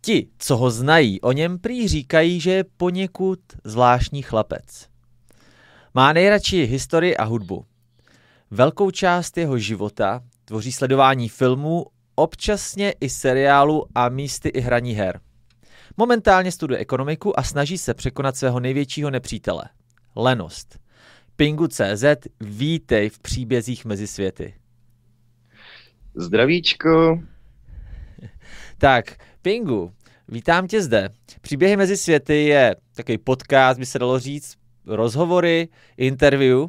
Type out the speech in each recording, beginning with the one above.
Ti, co ho znají, o něm prý říkají, že je poněkud zvláštní chlapec. Má nejradši historii a hudbu. Velkou část jeho života tvoří sledování filmů, občasně i seriálu a místy i hraní her. Momentálně studuje ekonomiku a snaží se překonat svého největšího nepřítele – lenost. Pingu.cz, vítej v příbězích mezi světy. Zdravíčko. Tak, Pingu, vítám tě zde. Příběhy mezi světy je takový podcast, by se dalo říct, rozhovory, interview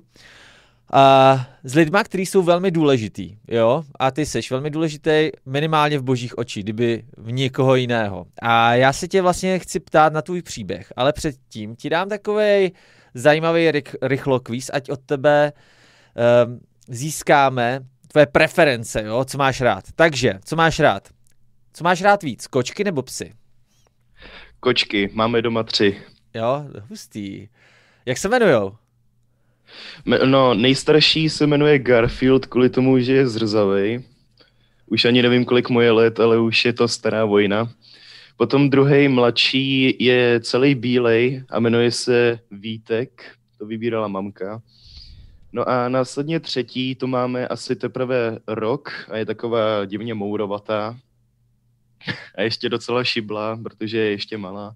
a s lidma, kteří jsou velmi důležitý, jo, a ty seš velmi důležitý minimálně v božích očích, kdyby v někoho jiného. A já se tě vlastně chci ptát na tvůj příběh, ale předtím ti dám takový zajímavý rych, rychlokvíz, ať od tebe um, získáme tvoje preference, jo, co máš rád. Takže, co máš rád? Co máš rád víc, kočky nebo psy? Kočky, máme doma tři. Jo, hustý. Jak se jmenujou? No, nejstarší se jmenuje Garfield kvůli tomu, že je zrzavej. Už ani nevím, kolik mu je let, ale už je to stará vojna. Potom druhý mladší je celý bílej a jmenuje se Vítek, to vybírala mamka. No a následně třetí, tu máme asi teprve rok a je taková divně mourovatá. A ještě docela šibla, protože je ještě malá.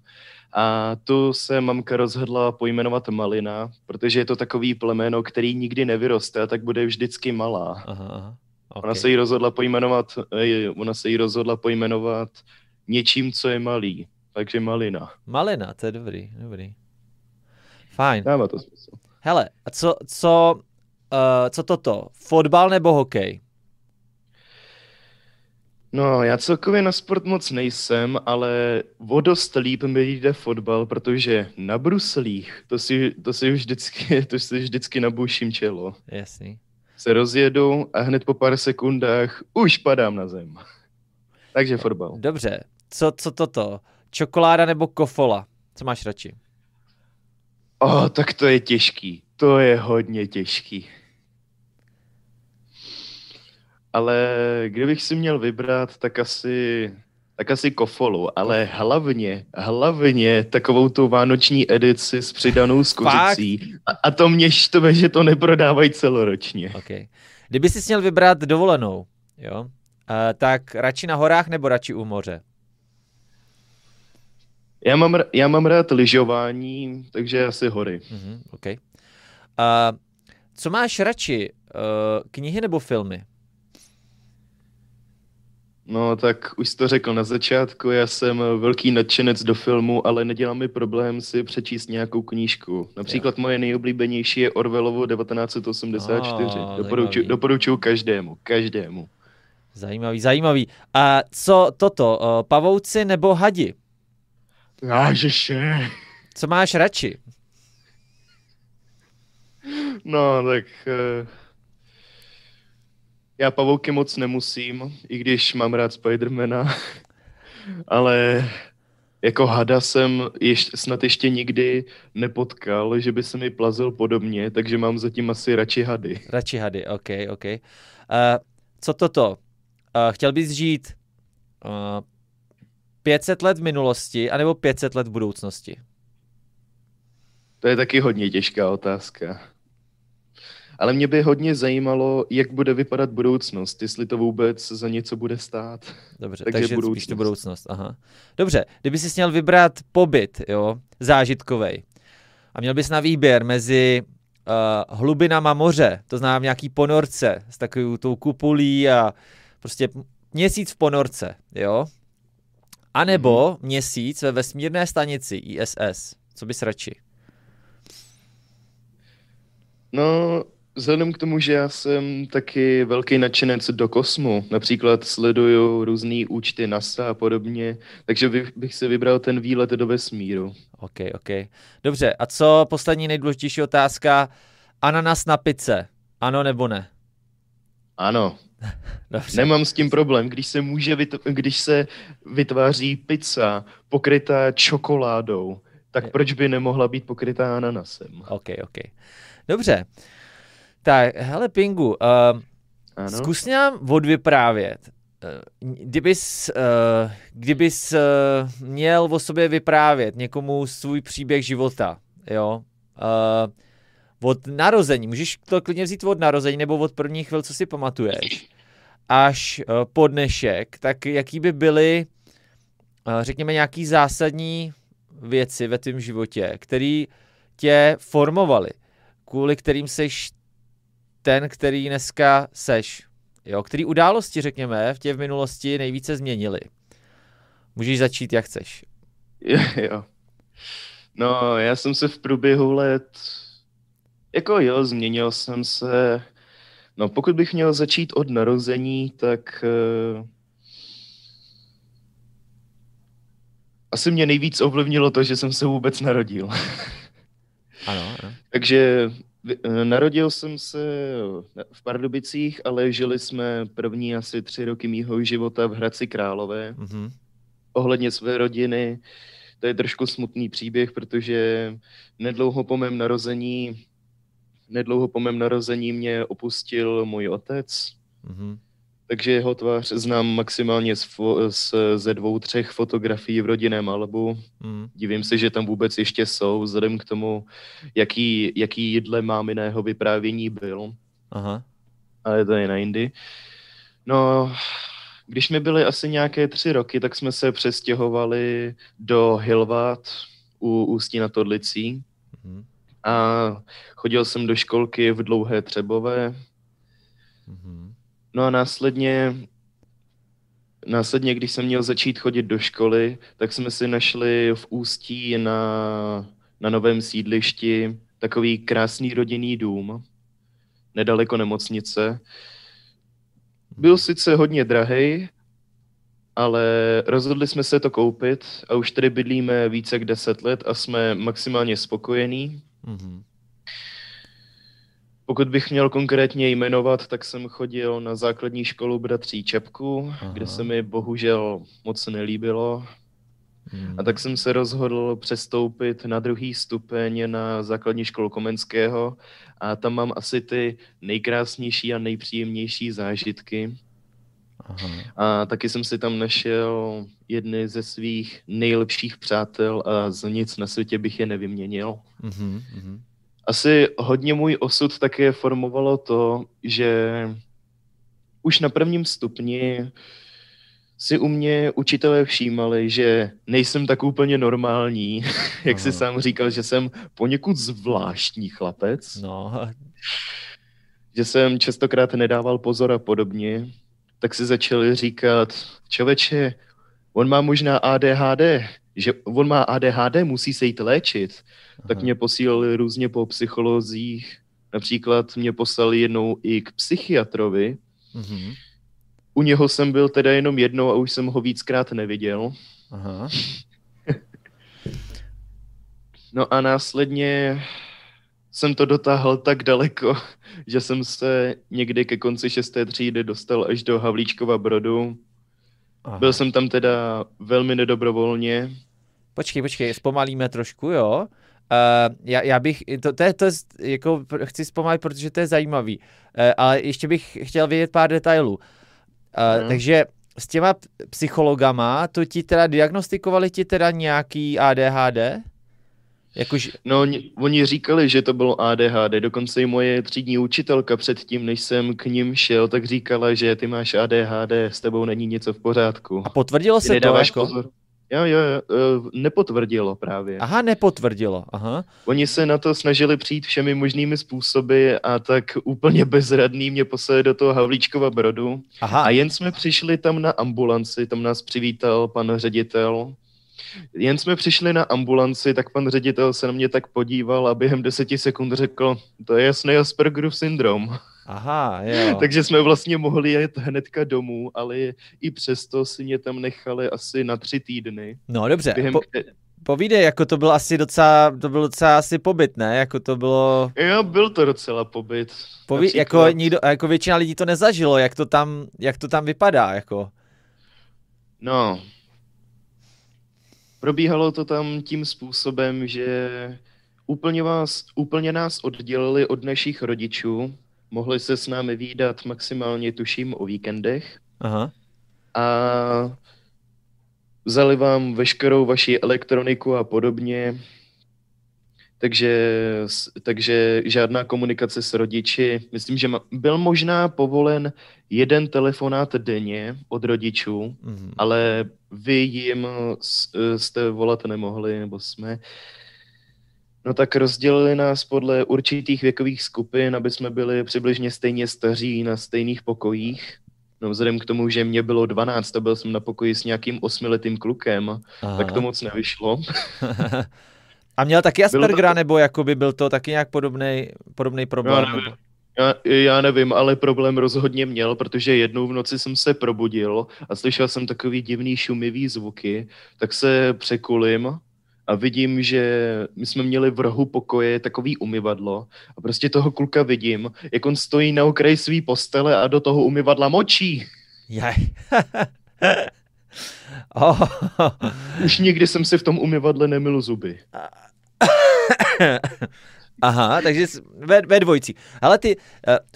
A tu se mamka rozhodla pojmenovat Malina, protože je to takový plemeno, který nikdy nevyroste a tak bude vždycky malá. Aha. Okay. Ona se jí rozhodla pojmenovat, eh, ona se jí rozhodla pojmenovat něčím, co je malý. Takže Malina. Malina, to je dobrý, dobrý. Fajn. Dává to smysl. Hele, a co, co, uh, co toto? Fotbal nebo hokej? No, já celkově na sport moc nejsem, ale o dost líp mi jde fotbal, protože na bruslích, to si, to si už vždycky, to si vždycky nabouším čelo. Jasný. Se rozjedu a hned po pár sekundách už padám na zem. Takže fotbal. Dobře. Co, co toto? Čokoláda nebo kofola? Co máš radši? O, oh, tak to je těžký. To je hodně těžký ale kdybych si měl vybrat, tak asi, tak asi kofolu, ale hlavně, hlavně takovou tu vánoční edici s přidanou skuřicí. A, a to mě štve, že to neprodávají celoročně. Okay. Kdyby si měl vybrat dovolenou, jo, uh, tak radši na horách nebo radši u moře? Já mám, já mám rád lyžování, takže asi hory. Mm-hmm, okay. uh, co máš radši, uh, knihy nebo filmy? No, tak už jsi to řekl na začátku, já jsem velký nadšenec do filmu, ale nedělá mi problém si přečíst nějakou knížku. Například jo. moje nejoblíbenější je Orwellovo 1984. Oh, doporučuji, doporučuji každému, každému. Zajímavý, zajímavý. A co toto, pavouci nebo hadi? Jážeše. Co máš radši? No, tak... Uh... Já pavouky moc nemusím, i když mám rád Spidermana, ale jako hada jsem ještě, snad ještě nikdy nepotkal, že by se mi plazil podobně, takže mám zatím asi radši hady. Radši hady, ok, ok. Uh, co toto? Uh, chtěl bys žít uh, 500 let v minulosti anebo 500 let v budoucnosti? To je taky hodně těžká otázka ale mě by hodně zajímalo, jak bude vypadat budoucnost, jestli to vůbec za něco bude stát. Dobře, takže, takže budoucnost. spíš to budoucnost, aha. Dobře, kdyby si měl vybrat pobyt, jo, zážitkovej, a měl bys na výběr mezi uh, hlubinama moře, to znamená v nějaký ponorce s takovou tou kupulí a prostě měsíc v ponorce, jo, a nebo hmm. měsíc ve vesmírné stanici ISS. Co bys radši? No, Vzhledem k tomu, že já jsem taky velký nadšenec do kosmu, například sleduju různé účty NASA a podobně, takže bych, bych si vybral ten výlet do vesmíru. OK, OK. Dobře, a co poslední nejdůležitější otázka? Ananas na pice, ano nebo ne? Ano. Dobře. Nemám s tím problém, když se může, vytv- když se vytváří pizza pokrytá čokoládou, tak proč by nemohla být pokrytá ananasem? OK, OK. Dobře. Tak, hele Pingu, uh, ano? zkus nám odvyprávět. Kdybys, uh, kdybys uh, měl o sobě vyprávět někomu svůj příběh života, jo, uh, od narození, můžeš to klidně vzít od narození nebo od prvních chvil, co si pamatuješ, až uh, po dnešek, tak jaký by byly, uh, řekněme, nějaký zásadní věci ve tvém životě, které tě formovaly, kvůli kterým seš ten, který dneska seš. Jo, který události, řekněme, v tě v minulosti nejvíce změnily. Můžeš začít, jak chceš. Jo, jo. No, já jsem se v průběhu let, jako jo, změnil jsem se, no pokud bych měl začít od narození, tak uh, asi mě nejvíc ovlivnilo to, že jsem se vůbec narodil. Ano, ano. Takže narodil jsem se v Pardubicích, ale žili jsme první asi tři roky mýho života v Hradci Králové. Mm-hmm. Ohledně své rodiny, to je trošku smutný příběh, protože nedlouho po mém narození, nedlouho po mém narození mě opustil můj otec. Mm-hmm takže jeho tvář znám maximálně z, fo- z, ze dvou, třech fotografií v rodinném albu. Mm. Divím se, že tam vůbec ještě jsou, vzhledem k tomu, jaký, jaký jídle máminého vyprávění byl. Aha. Ale to je na jindy. No, když mi byly asi nějaké tři roky, tak jsme se přestěhovali do Hilvat u Ústí na Todlicí. Mm. A chodil jsem do školky v Dlouhé Třebové. Mm. No a následně, následně, když jsem měl začít chodit do školy, tak jsme si našli v Ústí na, na novém sídlišti takový krásný rodinný dům, nedaleko nemocnice. Byl sice hodně drahý, ale rozhodli jsme se to koupit a už tady bydlíme více jak deset let a jsme maximálně spokojení. Mm-hmm. Pokud bych měl konkrétně jmenovat, tak jsem chodil na základní školu bratří Čepku, Aha. kde se mi bohužel moc nelíbilo. Hmm. A tak jsem se rozhodl přestoupit na druhý stupeň na základní školu Komenského a tam mám asi ty nejkrásnější a nejpříjemnější zážitky. Aha. A taky jsem si tam našel jedny ze svých nejlepších přátel a za nic na světě bych je nevyměnil. Mm-hmm asi hodně můj osud také formovalo to, že už na prvním stupni si u mě učitelé všímali, že nejsem tak úplně normální, jak si sám říkal, že jsem poněkud zvláštní chlapec. No. Že jsem častokrát nedával pozor a podobně. Tak si začali říkat, člověče, on má možná ADHD, že on má ADHD, musí se jít léčit. Aha. Tak mě posílali různě po psycholozích. Například mě poslali jednou i k psychiatrovi. Mhm. U něho jsem byl teda jenom jednou a už jsem ho víckrát neviděl. Aha. no a následně jsem to dotáhl tak daleko, že jsem se někdy ke konci šesté třídy dostal až do Havlíčkova Brodu. Aha. Byl jsem tam teda velmi nedobrovolně, Počkej, počkej, zpomalíme trošku, jo. Uh, já, já bych, to, to, je, to je, jako chci zpomalit, protože to je zajímavý, uh, ale ještě bych chtěl vědět pár detailů. Uh, hmm. Takže s těma psychologama, to ti teda diagnostikovali ti teda nějaký ADHD? Jakož... No, oni, oni říkali, že to bylo ADHD, dokonce i moje třídní učitelka předtím, než jsem k ním šel, tak říkala, že ty máš ADHD, s tebou není něco v pořádku. A potvrdilo se to jako? Pozor. Jo, jo, jo, eh, nepotvrdilo právě. Aha, nepotvrdilo, aha. Oni se na to snažili přijít všemi možnými způsoby a tak úplně bezradný mě poslali do toho Havlíčkova brodu. Aha. A jen jsme přišli tam na ambulanci, tam nás přivítal pan ředitel. Jen jsme přišli na ambulanci, tak pan ředitel se na mě tak podíval a během deseti sekund řekl, to je jasný Aspergerův syndrom. Aha, jo. Takže jsme vlastně mohli jet hnedka domů, ale i přesto si mě tam nechali asi na tři týdny. No dobře, během po, povídej, jako to byl asi docela, to byl docela asi pobyt, ne? Jako to bylo... Jo, byl to docela pobyt. Poví, jako, nikdo, jako většina lidí to nezažilo, jak to tam, jak to tam vypadá, jako. No, probíhalo to tam tím způsobem, že úplně, vás, úplně nás oddělili od našich rodičů, mohli se s námi výdat maximálně, tuším, o víkendech. Aha. a vzali vám veškerou vaši elektroniku a podobně, takže, takže žádná komunikace s rodiči. Myslím, že byl možná povolen jeden telefonát denně od rodičů, mm-hmm. ale vy jim jste volat nemohli, nebo jsme. No tak rozdělili nás podle určitých věkových skupin, aby jsme byli přibližně stejně staří na stejných pokojích. No vzhledem k tomu, že mě bylo 12 a byl jsem na pokoji s nějakým osmiletým klukem, Aha. tak to moc nevyšlo. a měl taky Aspergera, to... nebo jakoby byl to taky nějak podobný, problém? Já nevím. Já, já nevím, ale problém rozhodně měl, protože jednou v noci jsem se probudil a slyšel jsem takový divný šumivý zvuky, tak se překulím a vidím, že my jsme měli v rohu pokoje takový umyvadlo a prostě toho kluka vidím, jak on stojí na okraji svý postele a do toho umyvadla močí. Jaj. oh. Už nikdy jsem si v tom umyvadle nemil zuby. Aha, takže ve, ve dvojci. Ale ty, uh,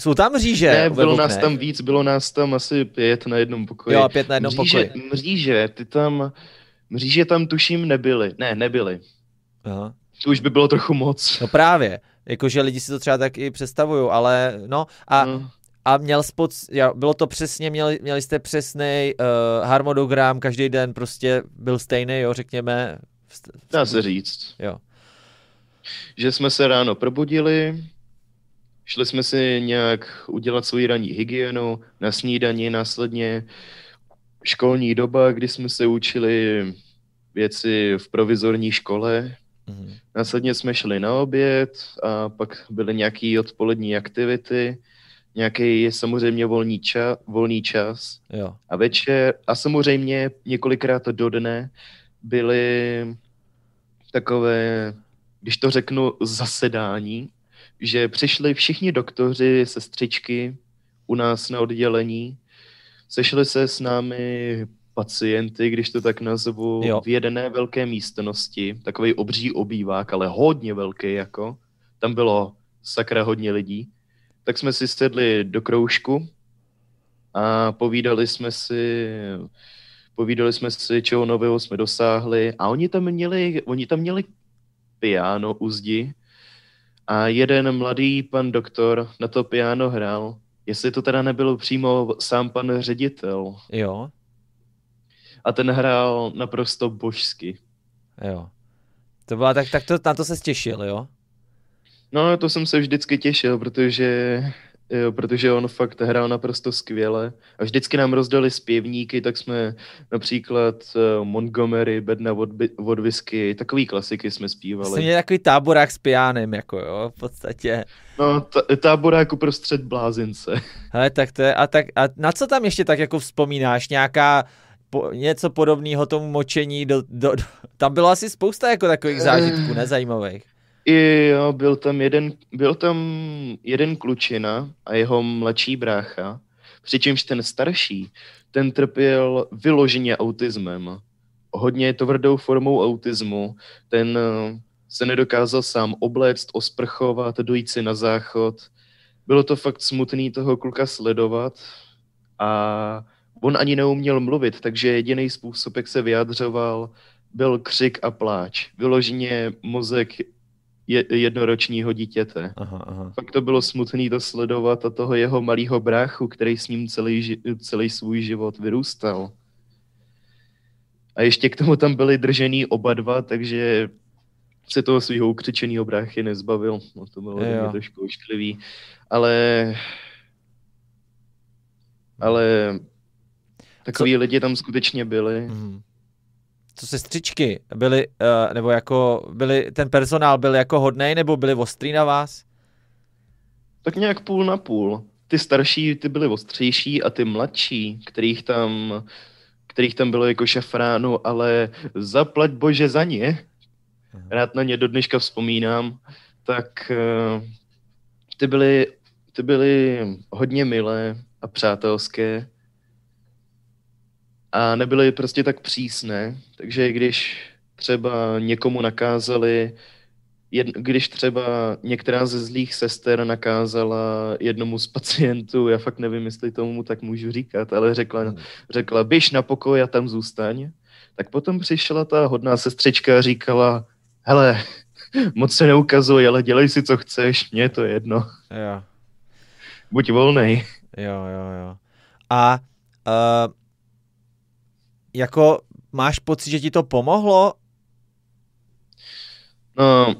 jsou tam mříže? Ne, bylo nás tam víc, bylo nás tam asi pět na jednom pokoji. Jo, pět na jednom mříže, pokoji. Mříže, ty tam, Mříže tam tuším nebyly. Ne, nebyly. Aha. To už by bylo trochu moc. No právě. Jakože lidi si to třeba tak i představují, ale no a, no. a měl spod, já, bylo to přesně, měli, měli jste přesný uh, harmonogram, každý den prostě byl stejný, jo, řekněme. Dá se říct. Jo. Že jsme se ráno probudili, šli jsme si nějak udělat svoji ranní hygienu, na snídani následně školní doba, kdy jsme se učili věci v provizorní škole. Mm-hmm. Následně jsme šli na oběd a pak byly nějaké odpolední aktivity, nějaký samozřejmě volný, ča, volný čas. Jo. A večer, a samozřejmě několikrát do dne byly takové, když to řeknu, zasedání, že přišli všichni doktoři, sestřičky u nás na oddělení Sešli se s námi pacienty, když to tak nazvu, jo. v jedné velké místnosti, takový obří obývák, ale hodně velký jako. Tam bylo sakra hodně lidí. Tak jsme si sedli do kroužku a povídali jsme si, povídali jsme si, čeho nového jsme dosáhli a oni tam měli, oni tam měli piano u zdi a jeden mladý pan doktor na to piano hrál Jestli to teda nebyl přímo sám pan ředitel. Jo. A ten hrál naprosto božsky. Jo. To byla, tak, tak to, na to se těšil, jo? No, to jsem se vždycky těšil, protože Jo, protože on fakt hrál naprosto skvěle. A vždycky nám rozdali zpěvníky, tak jsme například uh, Montgomery, Bedna od, od Whisky, takový klasiky jsme zpívali. Jsi měl takový táborák s pianem, jako jo, v podstatě. No, t- táborák uprostřed blázince. Hele, tak to je, a, tak, a na co tam ještě tak jako vzpomínáš? Nějaká po, něco podobného tomu močení, do, do, do, tam bylo asi spousta jako takových zážitků nezajímavých. I jo, byl tam jeden, byl tam jeden klučina a jeho mladší brácha, přičemž ten starší, ten trpěl vyloženě autismem. Hodně tvrdou formou autismu. Ten eh, se nedokázal sám obléct, osprchovat, dojít si na záchod. Bylo to fakt smutný toho kluka sledovat a on ani neuměl mluvit, takže jediný způsob, jak se vyjadřoval, byl křik a pláč. Vyloženě mozek jednoročního dítěte. Aha, aha. Fakt to bylo smutný to sledovat a toho jeho malého bráchu, který s ním celý, celý svůj život vyrůstal. A ještě k tomu tam byli držený oba dva, takže se toho svého ukřičeného bráchy nezbavil. No, to bylo je, trošku ošklivý. Ale ale takový Co? lidi tam skutečně byli. Mm co sestřičky byly, uh, nebo jako byli, ten personál byl jako hodnej, nebo byli ostrý na vás? Tak nějak půl na půl. Ty starší, ty byly ostřejší a ty mladší, kterých tam, kterých tam bylo jako šafránu, ale zaplať bože za ně. Rád na ně do dneška vzpomínám. Tak uh, ty byly, ty byly hodně milé a přátelské a nebyly prostě tak přísné, takže když třeba někomu nakázali jed, když třeba některá ze zlých sester nakázala jednomu z pacientů, já fakt nevím, jestli tomu tak můžu říkat, ale řekla, hmm. řekla běž na pokoj a tam zůstaň, tak potom přišla ta hodná sestřička a říkala, hele, moc se neukazuj, ale dělej si, co chceš, mně je to jedno. Jo. Buď volnej. Jo, jo, jo. A uh, jako máš pocit, že ti to pomohlo? No,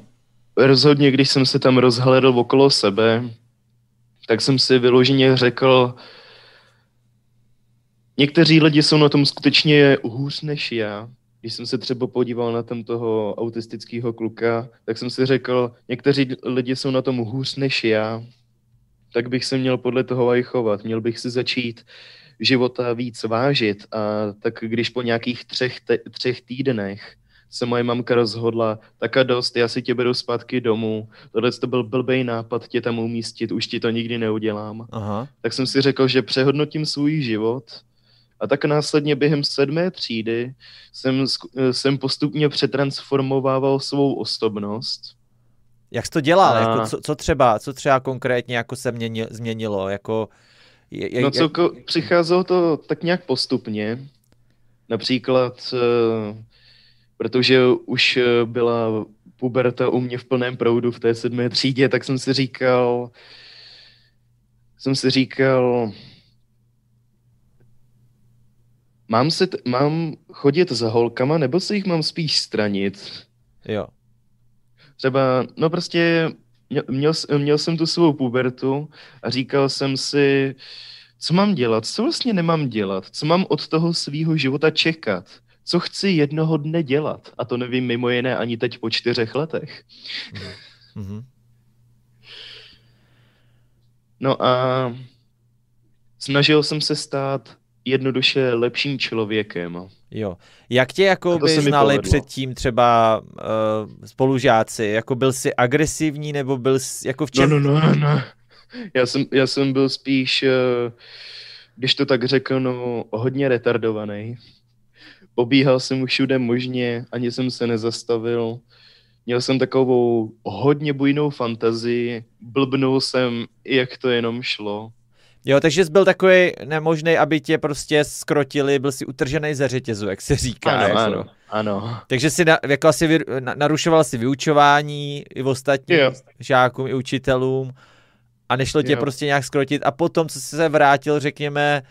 rozhodně, když jsem se tam rozhledl okolo sebe, tak jsem si vyloženě řekl, někteří lidi jsou na tom skutečně hůř než já. Když jsem se třeba podíval na tam toho autistického kluka, tak jsem si řekl, někteří lidi jsou na tom hůř než já, tak bych se měl podle toho i chovat. Měl bych si začít života víc vážit a tak když po nějakých třech, te, třech týdnech se moje mamka rozhodla, tak a dost, já si tě beru zpátky domů, tohle to byl blbej nápad tě tam umístit, už ti to nikdy neudělám. Aha. Tak jsem si řekl, že přehodnotím svůj život a tak následně během sedmé třídy jsem, jsem postupně přetransformovával svou osobnost. Jak jsi to dělal? A... Jako co, co, třeba, co třeba konkrétně jako se měnil, změnilo? Jako, je, je, no co, je... přicházelo to tak nějak postupně. Například uh, protože už eh, byla puberta u mě v plném proudu v té sedmé třídě, tak jsem si říkal, jsem si říkal, mám, se t- mám chodit za holkama, nebo se jich mám spíš stranit? Jo. Třeba, no prostě měl, měl jsem tu svou pubertu a říkal jsem si, co mám dělat, co vlastně nemám dělat, co mám od toho svýho života čekat co chci jednoho dne dělat. A to nevím mimo jiné ani teď po čtyřech letech. Mm-hmm. No a snažil jsem se stát jednoduše lepším člověkem. Jo. Jak tě jako by znali předtím třeba uh, spolužáci? Jako byl jsi agresivní nebo byl jsi jako v čem? No, no, no, no. Já jsem, já jsem byl spíš, uh, když to tak řeknu, no, hodně retardovaný. Pobíhal jsem všude možně, ani jsem se nezastavil. Měl jsem takovou hodně bujnou fantazii, blbnul jsem, jak to jenom šlo. Jo, takže jsi byl takový nemožný, aby tě prostě skrotili, byl si utržený ze řetězu, jak se říká. Ano, jako. ano, ano. Takže si na, jako asi vy, na, narušoval si vyučování i v ostatním jo. žákům, i učitelům a nešlo tě jo. prostě nějak skrotit a potom, co jsi se vrátil, řekněme,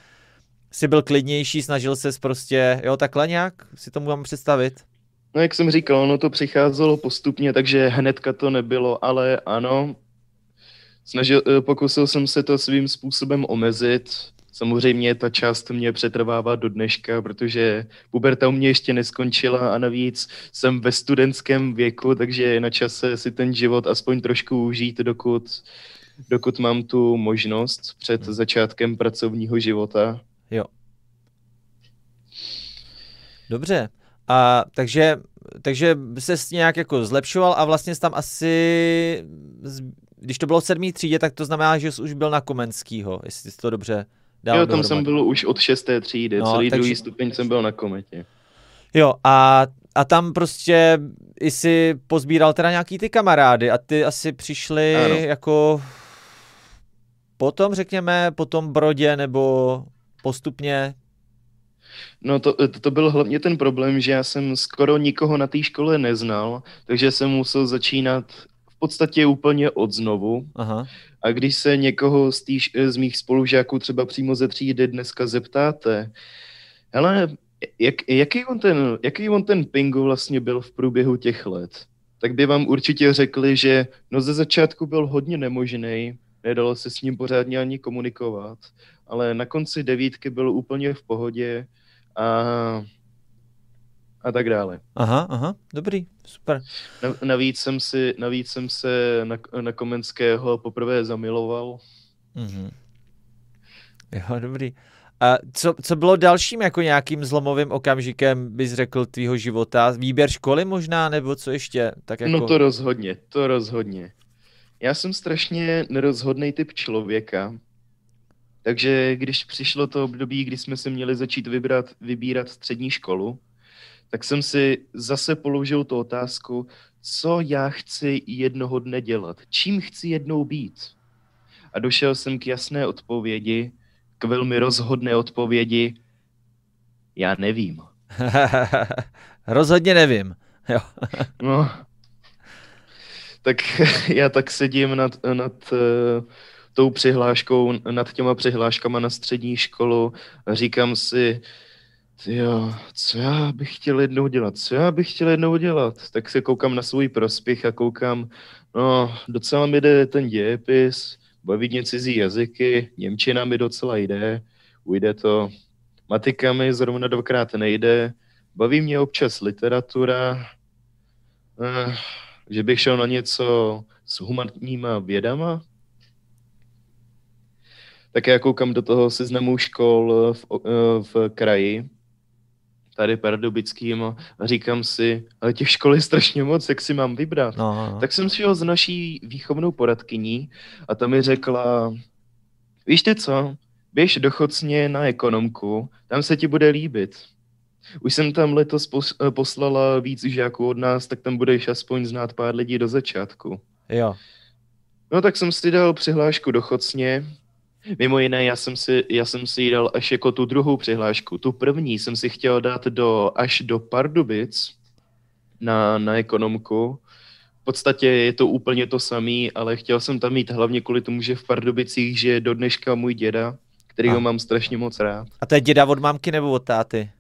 si byl klidnější, snažil se prostě, jo, takhle nějak si tomu mám představit? No jak jsem říkal, ono to přicházelo postupně, takže hnedka to nebylo, ale ano, snažil, eh, pokusil jsem se to svým způsobem omezit. Samozřejmě ta část mě přetrvává do dneška, protože puberta u mě ještě neskončila a navíc jsem ve studentském věku, takže je na čase si ten život aspoň trošku užít, dokud, dokud mám tu možnost před hmm. začátkem pracovního života. Jo. Dobře. A takže, takže se nějak jako zlepšoval a vlastně tam asi, když to bylo v sedmý třídě, tak to znamená, že jsi už byl na Komenskýho, jestli jsi to dobře dal Jo, tam dohromady. jsem byl už od šesté třídy, no, celý takže... druhý stupeň jsem byl na kometě. Jo, a, a tam prostě jsi pozbíral teda nějaký ty kamarády a ty asi přišli ano. jako potom, řekněme, po tom Brodě nebo postupně? No to, to byl hlavně ten problém, že já jsem skoro nikoho na té škole neznal, takže jsem musel začínat podstatě úplně od znovu. Aha. A když se někoho z, týž, z mých spolužáků třeba přímo ze třídy dneska zeptáte, hele, jak, jaký, on ten, jaký on ten Pingu vlastně byl v průběhu těch let, tak by vám určitě řekli, že no ze začátku byl hodně nemožný, nedalo se s ním pořádně ani komunikovat, ale na konci devítky byl úplně v pohodě a, a tak dále. Aha, aha, dobrý, super. Na, navíc, jsem si, navíc jsem se na, na Komenského poprvé zamiloval. Mhm. Jo, dobrý. A co, co bylo dalším jako nějakým zlomovým okamžikem, bys řekl, tvýho života? Výběr školy možná, nebo co ještě? Tak jako... No to rozhodně, to rozhodně. Já jsem strašně nerozhodný typ člověka, takže když přišlo to období, kdy jsme se měli začít vybrat, vybírat střední školu, tak jsem si zase položil tu otázku, co já chci jednoho dne dělat, čím chci jednou být. A došel jsem k jasné odpovědi, k velmi rozhodné odpovědi, já nevím. Rozhodně nevím. Jo. no, tak já tak sedím nad, nad uh, tou přihláškou, nad těma přihláškama na střední školu a říkám si, jo, co já bych chtěl jednou dělat, co já bych chtěl jednou dělat, tak se koukám na svůj prospěch a koukám, no, docela mi jde ten dějepis, bavit mě cizí jazyky, Němčina mi docela jde, ujde to, matika mi zrovna dvakrát nejde, baví mě občas literatura, eh, že bych šel na něco s humanitníma vědama, tak já koukám do toho seznamu škol v, eh, v kraji, tady Pardubickým a říkám si, ale těch škol je strašně moc, jak si mám vybrat. No, no. Tak jsem šel s naší výchovnou poradkyní a ta mi řekla, víš ty co, běž do Chocně na ekonomku, tam se ti bude líbit. Už jsem tam letos eh, poslala víc žáků od nás, tak tam budeš aspoň znát pár lidí do začátku. Jo. No tak jsem si dal přihlášku do Chocně Mimo jiné, já jsem, si, já jsem si ji dal až jako tu druhou přihlášku. Tu první jsem si chtěl dát do, až do Pardubic na, na ekonomku. V podstatě je to úplně to samé, ale chtěl jsem tam mít hlavně kvůli tomu, že v Pardubicích žije do dneška můj děda, který ho mám strašně moc rád. A to je děda od mamky nebo od táty?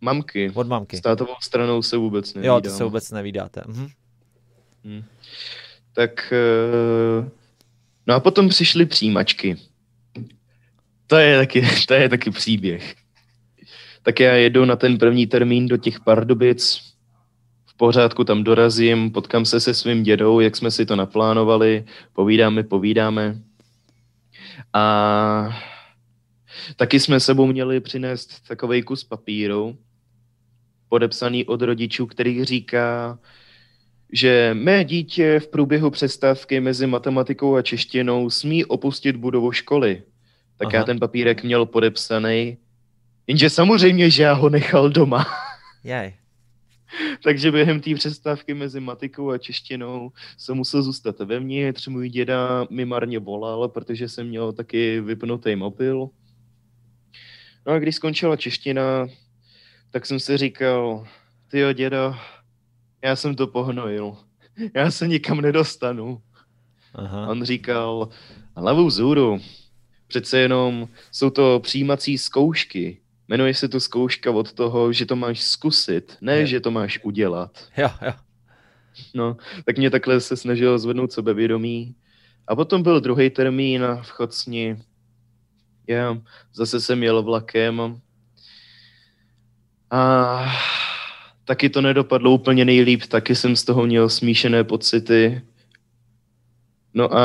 Mamky. Od mamky. S tátovou stranou se vůbec nevídám. Jo, to se vůbec nevídáte. Mhm. Hmm. Tak uh, No a potom přišly přijímačky. To je taky, to je taky příběh. Tak já jedu na ten první termín do těch Pardubic, v pořádku tam dorazím, potkám se se svým dědou, jak jsme si to naplánovali, povídáme, povídáme. A taky jsme sebou měli přinést takový kus papíru, podepsaný od rodičů, který říká, že mé dítě v průběhu přestávky mezi matematikou a češtinou smí opustit budovu školy. Tak Aha. já ten papírek měl podepsaný, jenže samozřejmě, že já ho nechal doma. Jaj. Takže během té přestávky mezi matikou a češtinou jsem musel zůstat vevnitř. Můj děda mi marně volal, protože jsem měl taky vypnutý mobil. No a když skončila čeština, tak jsem si říkal, ty děda, já jsem to pohnojil. Já se nikam nedostanu. Aha. On říkal, hlavu vzhůru, přece jenom jsou to přijímací zkoušky. Jmenuje se to zkouška od toho, že to máš zkusit, ne, je. že to máš udělat. Jo, jo. No, tak mě takhle se snažil zvednout sebevědomí. A potom byl druhý termín v Chocni. Já zase jsem jel vlakem. A taky to nedopadlo úplně nejlíp, taky jsem z toho měl smíšené pocity. No a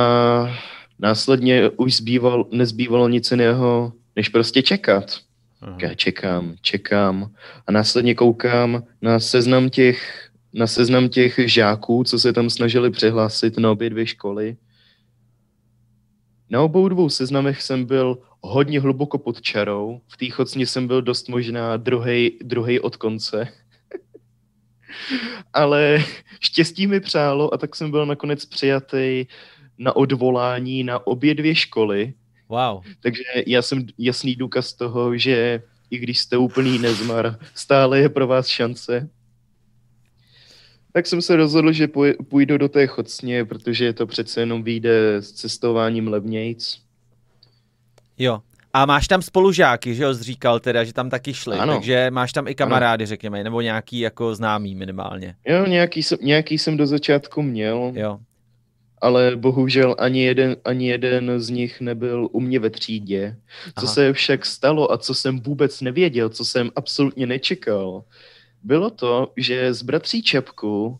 následně už zbýval, nezbývalo nic jiného, než prostě čekat. Aha. Já čekám, čekám a následně koukám na seznam těch, na seznam těch žáků, co se tam snažili přihlásit na obě dvě školy. Na obou dvou seznamech jsem byl hodně hluboko pod čarou. V té chocně jsem byl dost možná druhý od konce ale štěstí mi přálo a tak jsem byl nakonec přijatý na odvolání na obě dvě školy. Wow. Takže já jsem jasný důkaz toho, že i když jste úplný nezmar, stále je pro vás šance. Tak jsem se rozhodl, že půjdu do té chocně, protože to přece jenom vyjde s cestováním levnějc. Jo, a máš tam spolužáky, že jo, říkal teda, že tam taky šli, ano. takže máš tam i kamarády, ano. řekněme, nebo nějaký jako známý minimálně. Jo, nějaký jsem, nějaký jsem do začátku měl. Jo. Ale bohužel ani jeden, ani jeden z nich nebyl u mě ve třídě. Co Aha. se však stalo a co jsem vůbec nevěděl, co jsem absolutně nečekal, bylo to, že z bratří Čepku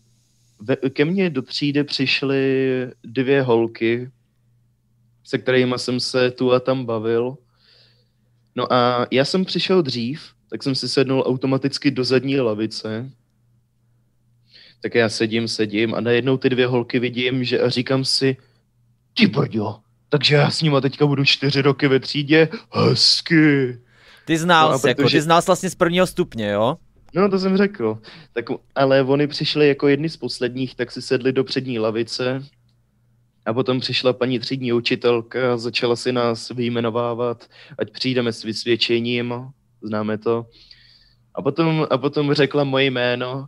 ke mně do třídy přišly dvě holky, se kterými jsem se tu a tam bavil No a já jsem přišel dřív, tak jsem si sednul automaticky do zadní lavice. Tak já sedím, sedím a najednou ty dvě holky vidím, že a říkám si, ty brďo, takže já s nima teďka budu čtyři roky ve třídě, hezky. Ty znal no, jsi, jako, protože... jako, ty znal jsi vlastně z prvního stupně, jo? No, to jsem řekl. Tak, ale oni přišli jako jedni z posledních, tak si sedli do přední lavice a potom přišla paní třídní učitelka a začala si nás vyjmenovávat, ať přijdeme s vysvědčením, známe to. A potom, a potom řekla moje jméno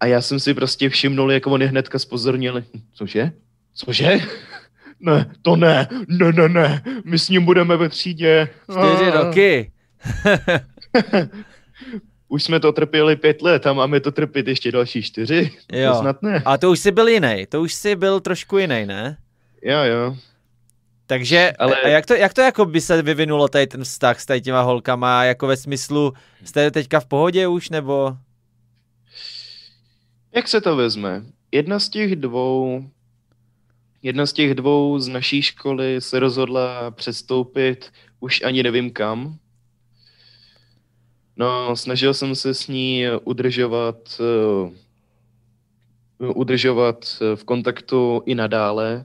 a já jsem si prostě všimnul, jak oni hnedka spozornili. Cože? Cože? Ne, to ne, ne, ne, ne, my s ním budeme ve třídě. Čtyři roky. už jsme to trpěli pět let a máme to trpět ještě další čtyři. Jo. To snad ne. A to už jsi byl jiný, to už jsi byl trošku jiný, ne? Jo, jo. Takže Ale... a jak, to, jak to jako by se vyvinulo tady ten vztah s tady těma holkama, jako ve smyslu, jste teďka v pohodě už, nebo? Jak se to vezme? Jedna z těch dvou Jedna z těch dvou z naší školy se rozhodla přestoupit už ani nevím kam. No, snažil jsem se s ní udržovat, uh, udržovat v kontaktu i nadále,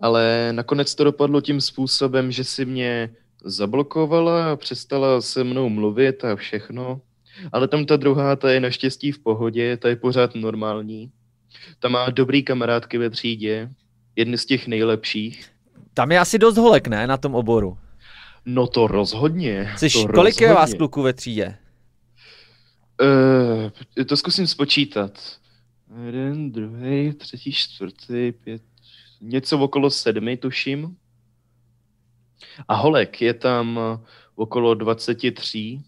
ale nakonec to dopadlo tím způsobem, že si mě zablokovala a přestala se mnou mluvit a všechno. Ale tam ta druhá, ta je naštěstí v pohodě, ta je pořád normální. Ta má dobrý kamarádky ve třídě, jedny z těch nejlepších. Tam je asi dost holek, ne, na tom oboru? No to rozhodně. Jsi, to kolik rozhodně. je vás kluků ve třídě? Uh, to zkusím spočítat. Jeden, druhý, třetí, čtvrtý, pět, něco okolo sedmi, tuším. A holek je tam okolo 23.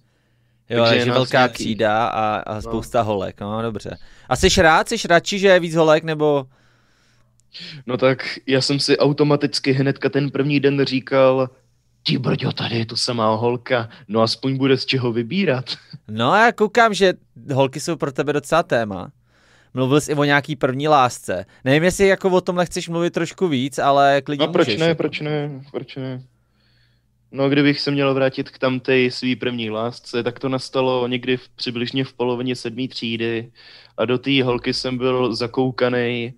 Jo, takže je velká nějaký... třída a, a spousta no. holek, no dobře. A jsi rád, jsi radši, že je víc holek, nebo... No tak já jsem si automaticky hnedka ten první den říkal, ti brďo, tady je to samá holka, no aspoň bude z čeho vybírat. No já koukám, že holky jsou pro tebe docela téma. Mluvil jsi i o nějaký první lásce. Nevím, jestli jako o tomhle chceš mluvit trošku víc, ale klidně No proč můžeš. ne, jako. proč ne, proč ne. No kdybych se měl vrátit k tamtej svý první lásce, tak to nastalo někdy v, přibližně v polovině sedmé třídy a do té holky jsem byl zakoukaný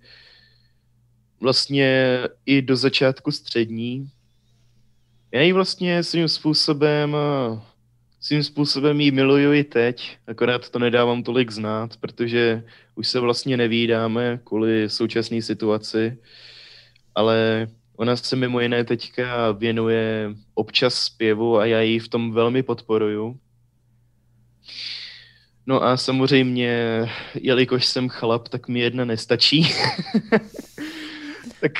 vlastně i do začátku střední. Já ji vlastně svým způsobem, svým způsobem ji miluju i teď, akorát to nedávám tolik znát, protože už se vlastně nevídáme kvůli současné situaci, ale ona se mimo jiné teďka věnuje občas zpěvu a já ji v tom velmi podporuju. No a samozřejmě, jelikož jsem chlap, tak mi jedna nestačí. tak,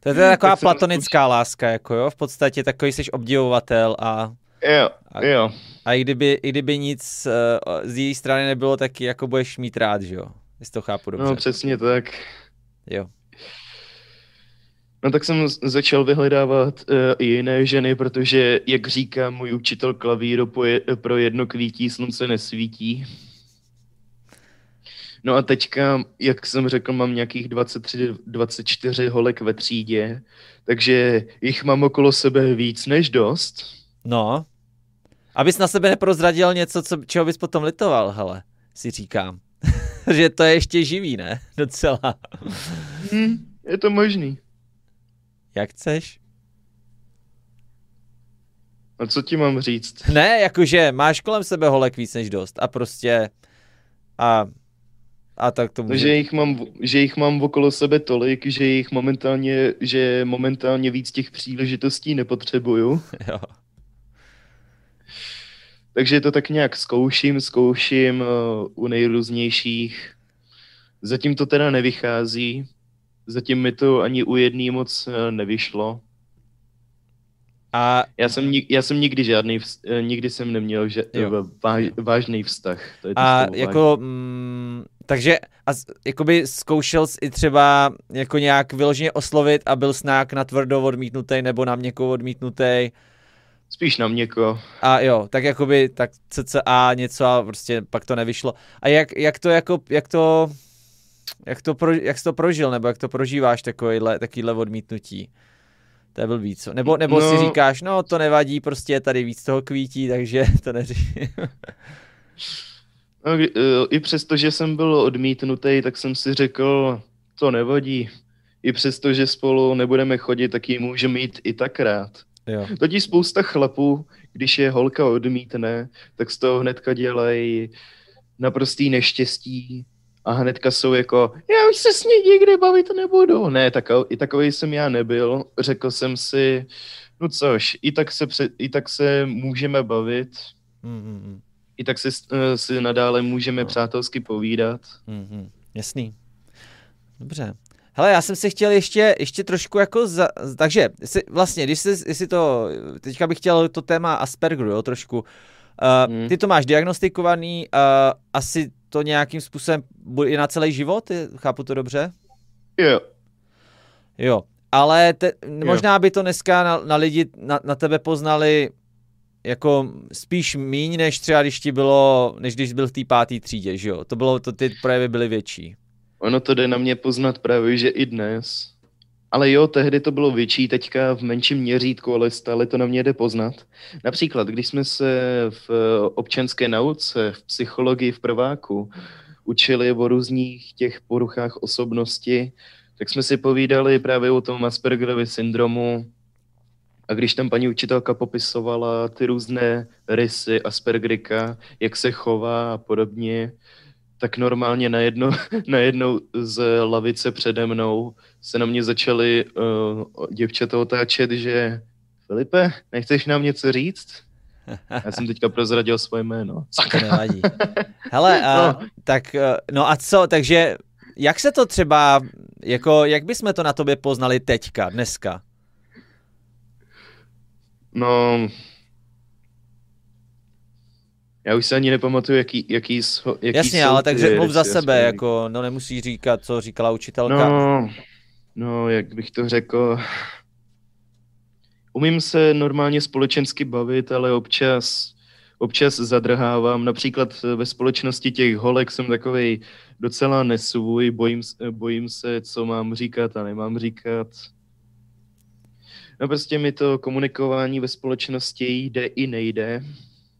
to je teda taková platonická láska, jako jo, v podstatě takový jsi obdivovatel a... Jo, a, jo. A i kdyby, i kdyby nic uh, z její strany nebylo, tak jako budeš mít rád, že jo? Jestli to chápu dobře. No přesně tak. Jo. No tak jsem začal vyhledávat uh, i jiné ženy, protože, jak říká můj učitel klavíru, pro jedno kvítí slunce nesvítí. No a teďka, jak jsem řekl, mám nějakých 23, 24 holek ve třídě, takže jich mám okolo sebe víc než dost. No, abys na sebe neprozradil něco, co, čeho bys potom litoval, hele, si říkám. že to je ještě živý, ne? Docela. Hmm, je to možný. Jak chceš? A co ti mám říct? Ne, jakože máš kolem sebe holek víc než dost a prostě a a tak to může... že, jich mám, že jich mám okolo sebe tolik, že jich momentálně, že momentálně víc těch příležitostí nepotřebuju. Jo. Takže to tak nějak zkouším, zkouším uh, u nejrůznějších. Zatím to teda nevychází. Zatím mi to ani u jedný moc uh, nevyšlo. A já jsem, já jsem nikdy žádný, eh, nikdy jsem neměl že, váž, vážný vztah. To je to a jako, mm, takže a jakoby zkoušel jsi i třeba jako nějak vyloženě oslovit a byl snák na tvrdo odmítnutý nebo na měkko odmítnutý? Spíš na měkko. A jo, tak jakoby tak cca něco a prostě pak to nevyšlo. A jak, jak to jako, jak to, jak to, pro, jak jsi to prožil, nebo jak to prožíváš takovýhle, takovýhle odmítnutí? To je blbý, co? Nebo, nebo no, si říkáš, no to nevadí, prostě je tady víc toho kvítí, takže to neřeším. no, e, I přesto, že jsem byl odmítnutý, tak jsem si řekl, to nevadí. I přesto, že spolu nebudeme chodit, tak ji můžeme mít i tak rád. Jo. Totiž spousta chlapů, když je holka odmítne, tak z toho hnedka dělají naprostý neštěstí a hnedka jsou jako, já už se s ní nikdy bavit nebudu. Ne, takový, i takový jsem já nebyl. Řekl jsem si, no což, i tak se, pře, i tak se můžeme bavit, Mm-hmm. I tak si, eh, si nadále můžeme No. přátelsky povídat. Mm-hmm. Jasný. Dobře. Hele, já jsem si chtěl ještě, ještě trošku jako, za, takže jestli, vlastně, když jsi, jestli to, teďka bych chtěl to téma Aspergeru, jo, trošku. Uh, Hmm. Ty to máš diagnostikovaný, uh, asi to nějakým způsobem bude i na celý život, chápu to dobře? Jo, Jo, ale te, možná by to dneska na, na lidi, na, na tebe poznali jako spíš míň, než třeba když ti bylo, než když byl v té páté třídě, že jo? To bylo, to ty projevy byly větší. ono to jde na mě poznat právě, že i dnes. Ale jo, tehdy to bylo větší, teďka v menším měřítku, ale stále to na mě jde poznat. Například, když jsme se v eh, občanské nauce, v psychologii v prváku učili o různých těch poruchách osobnosti, tak jsme si povídali právě o tom Aspergerově syndromu. A když tam paní učitelka popisovala ty různé rysy Aspergerika, jak se chová a podobně, tak normálně najednou, najednou z lavice přede mnou se na mě začaly uh, děvčata otáčet, že Filipe, nechceš nám něco říct? Já jsem teďka prozradil svoje jméno. Sakra. nevadí. Hele, a, No. tak eh, no a co, takže jak se to třeba, jako jak bychom to na tobě poznali teďka, dneska? No, já už se ani nepamatuju, jaký, jaký, jsou, jaký Jasně, jsou ale ty takže mluv za rysy sebe, jako no nemusíš říkat, co říkala učitelka. No, no, jak bych to řekl. Umím se normálně společensky bavit, ale občas, občas zadrhávám. Například ve společnosti těch holek jsem takovej docela nesvůj, bojím, bojím se, co mám říkat a nemám říkat. No prostě mi to komunikování ve společnosti jde i nejde.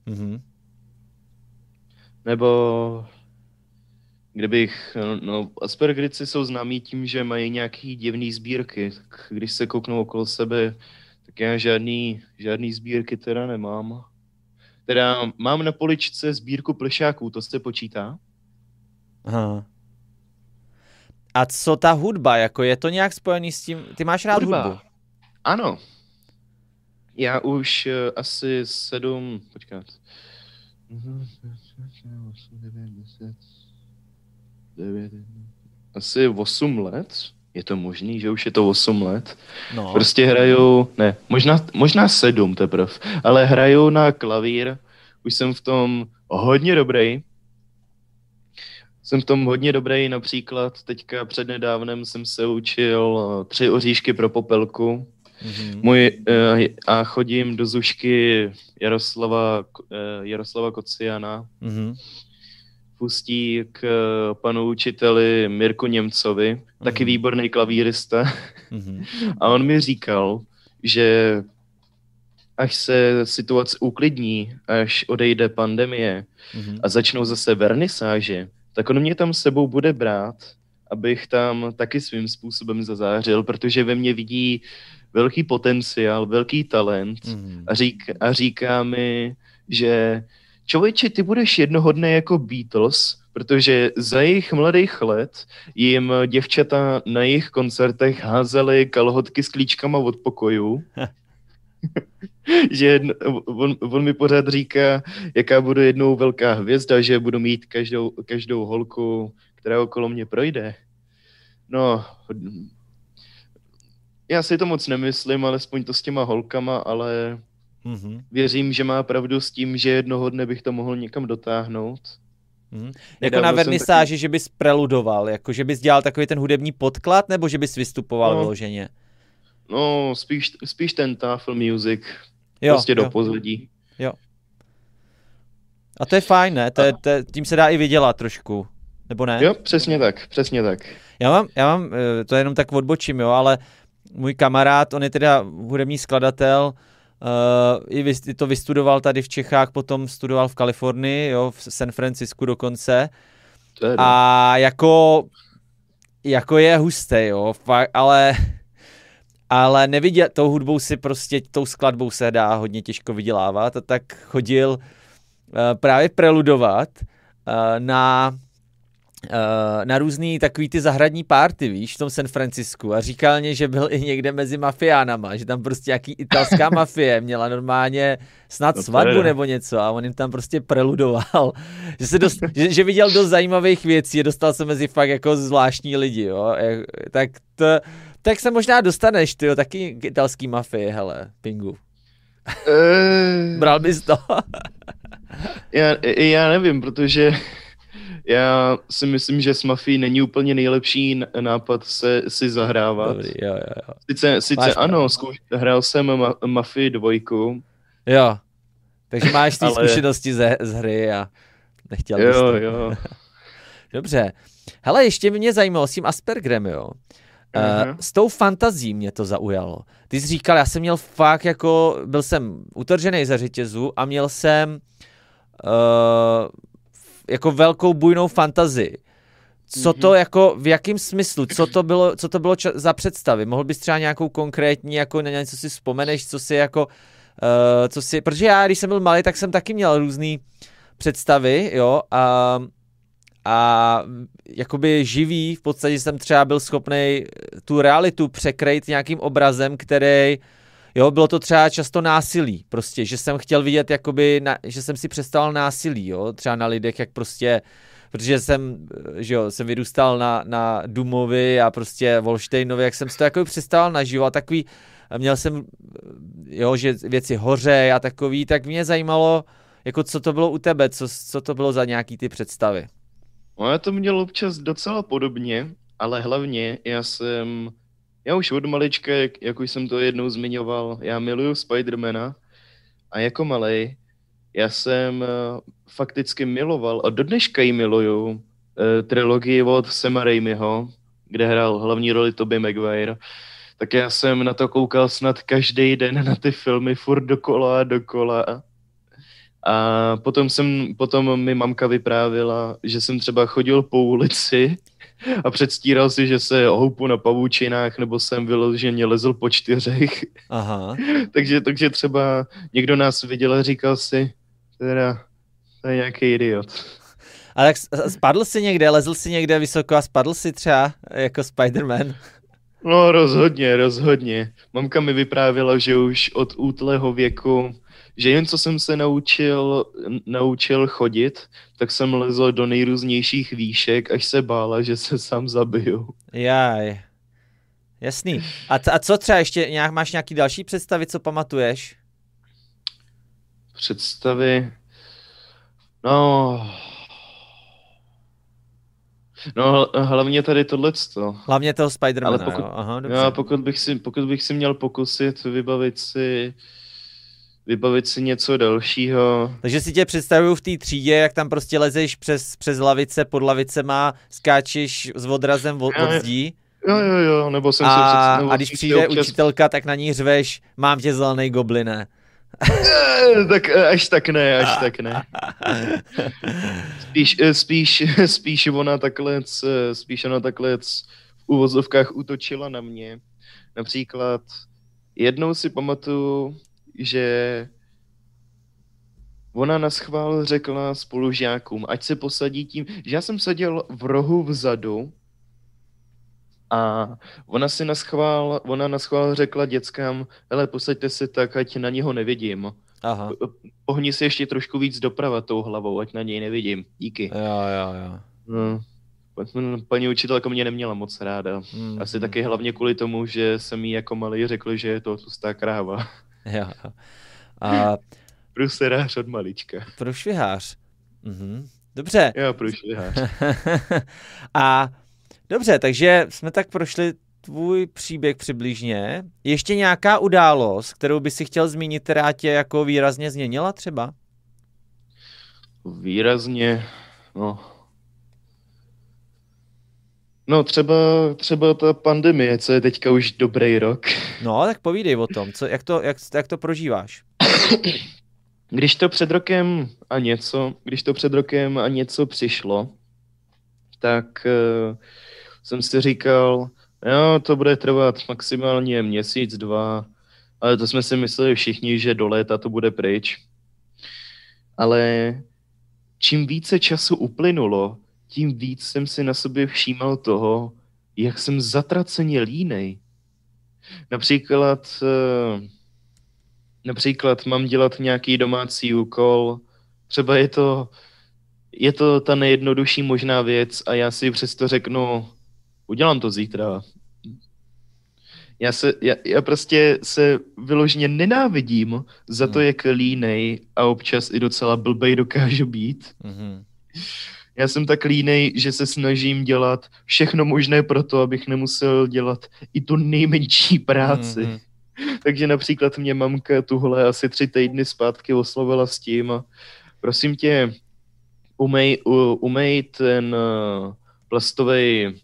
Mhm. Nebo kdybych, no, Aspergerici jsou známí tím, že mají nějaký divný sbírky, tak když se kouknu okolo sebe, tak já žádný, žádný sbírky teda nemám. Teda mám na poličce sbírku plešáků, to se počítá? Aha. A co ta hudba, jako je to nějak spojený s tím, ty máš rád Hudba. hudbu? Ano. Já už uh, asi sedm, počkat. Asi 8 let? Je to možný, že už je to 8 let? No. Prostě hraju, ne, možná, možná sedm teprve, ale hraju na klavír, už jsem v tom hodně dobrý. Jsem v tom hodně dobrý, například teďka přednedávnem jsem se učil eh, tři oříšky pro popelku. Mhm. Můj, eh, a chodím do zušky Jaroslava, eh, Jaroslava Kociana, Mhm. pustí k eh, panu učiteli Mirku Němcovi, taky Mhm. výborný klavírista. Mhm. A on mi říkal, že až se situace uklidní, až odejde pandemie Mhm. a začnou zase vernisáže, tak on mě tam s sebou bude brát, abych tam taky svým způsobem zazářil, protože ve mně vidí velký potenciál, velký talent Mhm. a, řík, a říká mi, že člověče, ty budeš jednoho dne jako Beatles, protože za jejich mladých let jim děvčata na jejich koncertech házely kalhotky s klíčkama od pokojů. že jedno, on, on, mi pořád říká, jaká budu jednou velká hvězda, že budu mít každou, každou holku, která okolo mě projde. No, já si to moc nemyslím, alespoň to s těma holkama, ale Mhm. věřím, že má pravdu s tím, že jednoho dne bych to mohl někam dotáhnout. Mhm. Jako na vernisáži, že bys preludoval, jako že bys dělal takový ten hudební podklad, nebo že bys vystupoval No. vyloženě? No, spíš, spíš ten tafel music, Jo, prostě do jo. pozadí. A to je fajn, ne? To je, to je, tím se dá i vydělat trošku, nebo ne? Jo, přesně tak, přesně tak. Já mám, já mám, eh, to jenom tak odbočím, jo, ale můj kamarád, on je teda hudební skladatel, uh, i vys, i to vystudoval tady v Čechách, potom studoval v Kalifornii, jo, v San Francisku dokonce. A jako, jako je hustý, jo, fakt, ale ale neviděl, tou hudbou si prostě, tou skladbou se dá hodně těžko vydělávat a tak chodil uh, právě preludovat uh, na na různý takový ty zahradní párty, víš, v tom San Francisku a říkal mě, že byl i někde mezi mafiánama, že tam prostě jaký italská mafie měla normálně snad no svatbu je. nebo něco a on jim tam prostě preludoval, že, se dost, že, že viděl dost zajímavých věcí a dostal se mezi fakt jako zvláštní lidi, jo, tak to, tak se možná dostaneš, ty taky k italský mafii, hele, Pingu. Uh, Bral bys to? já, já nevím, protože já si myslím, že s Mafí není úplně nejlepší nápad se si zahrávat. Dobrý, jo, jo, jo. Sice, sice ano, zkouš, hrál jsem ma, Mafii dvojku. Jo, takže máš ty ale... zkušenosti ze, z hry a nechtěl bys jo, to. Jo. Dobře. Hele, ještě mě zajímalo s tím Aspergerem, jo. Uh, s tou fantazí mě to zaujalo. Ty jsi říkal, já jsem měl fakt jako, byl jsem utržený za řetězu a měl jsem uh, jako velkou bujnou fantazii. Co to mhm. jako, v jakém smyslu, co to bylo, co to bylo ča- za představy? Mohl bys třeba nějakou konkrétní, jako na něco si vzpomeneš, co si jako, uh, co si, protože já, když jsem byl malý, tak jsem taky měl různé představy, jo, a, a jakoby živý, v podstatě jsem třeba byl schopný tu realitu překrejt nějakým obrazem, který Jo, bylo to třeba často násilí, prostě, že jsem chtěl vidět, jakoby, na, že jsem si přestal násilí, jo, třeba na lidech, jak prostě, protože jsem, že jo, jsem vyrůstal na, na Dumovi a prostě Volštejnovi, jak jsem si to jako přestal naživo a takový, měl jsem, jo, že věci hoře a takový, tak mě zajímalo, jako co to bylo u tebe, co, co to bylo za nějaký ty představy. No já to měl občas docela podobně, ale hlavně já jsem já už od malička, jak, jak už jsem to jednou zmiňoval, já miluju Spidermana a jako malej já jsem uh, fakticky miloval a do dneška ji miluju uh, trilogii od Sema Raimiho, kde hrál hlavní roli Tobey Maguire. Tak já jsem na to koukal snad každý den na ty filmy furt dokola dokola. A potom, jsem, potom mi mamka vyprávila, že jsem třeba chodil po ulici a předstíral si, že se houpu na pavoučinách, nebo jsem vyloženě lezl po čtyřech. Aha. takže, takže třeba někdo nás viděl a říkal si, teda, to je nějaký idiot. A tak spadl si někde, lezl si někde vysoko a spadl si třeba jako Spider-Man? No rozhodně, rozhodně. Mamka mi vyprávěla, že už od útlého věku že jen co jsem se naučil, naučil chodit, tak jsem lezl do nejrůznějších výšek, až se bála, že se sám zabiju. Jaj. Jasný. A, a co třeba ještě, nějak, máš nějaký další představy, co pamatuješ? Představy? No... No, hlavně tady tohleto. Hlavně toho Spidermana, Ale pokud, jo. Aha, dobře. Já, pokud bych, si, pokud bych si měl pokusit vybavit si vybavit si něco dalšího. Takže si tě představuju v té třídě, jak tam prostě lezeš přes, přes lavice, pod lavicema, skáčeš s odrazem od, od zdí. Jo, jo, jo, nebo jsem a, se představil. A když přijde občas... učitelka, tak na ní řveš, mám tě zelený gobline. Eh, tak eh, až tak ne, až tak ne. Spíš, eh, spíš, spíš ona takhle, spíš ona takhle v uvozovkách útočila na mě. Například jednou si pamatuju, že ona na schvál řekla spolužákům, ať se posadí tím, že já jsem seděl v rohu vzadu a ona si na schvál, ona na schvál řekla dětskám, hele, posaďte se tak, ať na něho nevidím. Aha. Pohni si ještě trošku víc doprava tou hlavou, ať na něj nevidím. Díky. Jo, jo, jo. No. Paní učitelka mě neměla moc ráda. Hmm. Asi hmm. taky hlavně kvůli tomu, že jsem jí jako malý řekl, že je to tlustá kráva. Jo, jo. A... Pruserář od malička. Průšvihář. Mhm. Dobře. Jo, průšvihář. a dobře, takže jsme tak prošli tvůj příběh přibližně. Ještě nějaká událost, kterou by si chtěl zmínit, která tě jako výrazně změnila třeba? Výrazně, no, No třeba, třeba ta pandemie, co je teďka už dobrý rok. No, tak povídej o tom, co, jak, to, jak, jak to prožíváš? Když to před rokem a něco, když to před rokem a něco přišlo, tak uh, jsem si říkal, Jo, to bude trvat maximálně měsíc, dva, ale to jsme si mysleli všichni, že do léta to bude pryč. Ale čím více času uplynulo, tím víc jsem si na sobě všímal toho, jak jsem zatraceně línej. Například, eh, například mám dělat nějaký domácí úkol, třeba je to, je to ta nejjednodušší možná věc a já si přesto řeknu, udělám to zítra. Já, se, já, já prostě se vyloženě nenávidím za to, Hmm. jak línej a občas i docela blbej dokážu být. Mhm. Já jsem tak línej, že se snažím dělat všechno možné pro to, abych nemusel dělat i tu nejmenší práci. Mhm. Takže například mě mamka tuhle asi tři týdny zpátky oslovila s tím, prosím tě, umej, u, umej ten uh, plastový,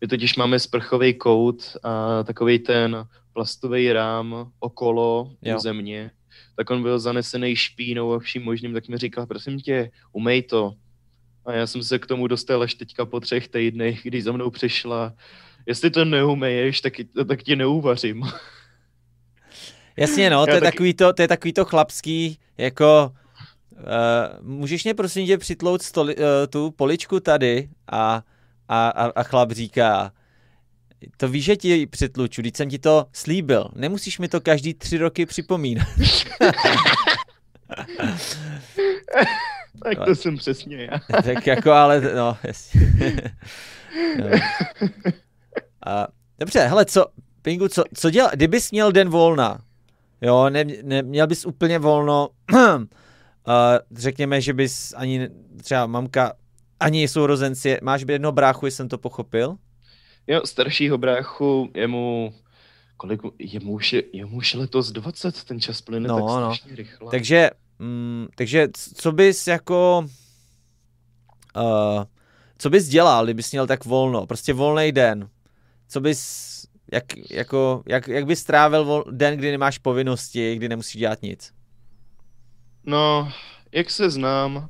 my totiž máme sprchový kout a takový ten plastový rám okolo Jo. u země, tak on byl zanesený špínou a vším možným, tak mi říkal, prosím tě, umej to. A já jsem se k tomu dostal až teďka po třech týdnech, když za mnou přišla, jestli to neumeješ, tak, tak tě neuvařím. Jasně, no, to Já je, taky- takový to, to je takový to chlapský, jako uh, můžeš mě prosím tě přitlout stoli, uh, tu poličku tady a, a, a, a chlap říká, to víš, že ti přitluču, když jsem ti to slíbil, nemusíš mi to každý tři roky připomínat. Tak to jsem přesně já. tak jako, ale, no, jasně. no. A, dobře, hele, co, Pingu, co, co dělá, kdybys měl den volna, jo, ne, ne, měl bys úplně volno, uh, řekněme, že bys ani, třeba mamka, ani sourozenci, máš jednoho bráchu, jestli jsem to pochopil? Jo, staršího bráchu, jemu, kolik, mu- jemu už, je, jemu už letos 20, ten čas plyne No, tak no. strašně rychle. Takže, mm, takže co bys jako, uh, co bys dělal, kdybys měl tak volno, prostě volný den, co bys, jak, jako, jak, jak bys strávil vol, den, kdy nemáš povinnosti, kdy nemusíš dělat nic? No, jak se znám,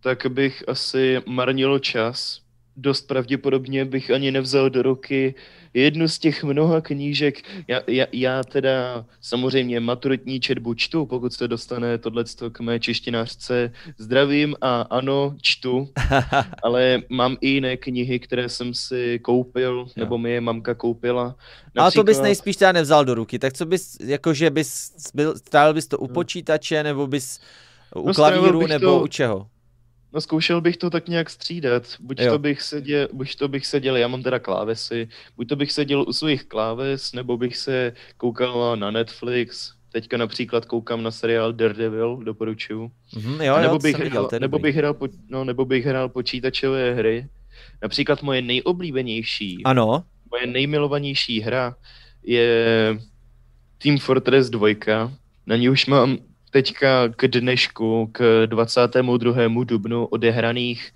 tak bych asi marnil čas. Dost pravděpodobně bych ani nevzal do ruky jednu z těch mnoha knížek. Já, já, já teda samozřejmě maturitní četbu čtu, pokud se dostane tohleto k mé češtinářce. Zdravím a ano, čtu, ale mám i jiné knihy, které jsem si koupil, nebo mi je mamka koupila. Ale to bys Například- nejspíš teda nevzal do ruky, tak co bys, jakože bys, byl, strávil bys to u No. počítače, nebo bys u No, klavíru, nebo to- u čeho? No zkoušel bych to tak nějak střídat. Buď Jo. to bych seděl, buď to bych seděl, já mám teda klávesy, buď to bych seděl u svých kláves, nebo bych se koukal na Netflix. Teďka například koukám na seriál Daredevil, doporučuju. Mhm, jo, jo, nebo, to bych viděl, nebo, bych hrál, po, no, nebo bych hrál počítačové hry. Například moje nejoblíbenější, Ano, moje nejmilovanější hra je Team Fortress 2. Na ní už mám teďka k dnešku, k 22. dubnu odehraných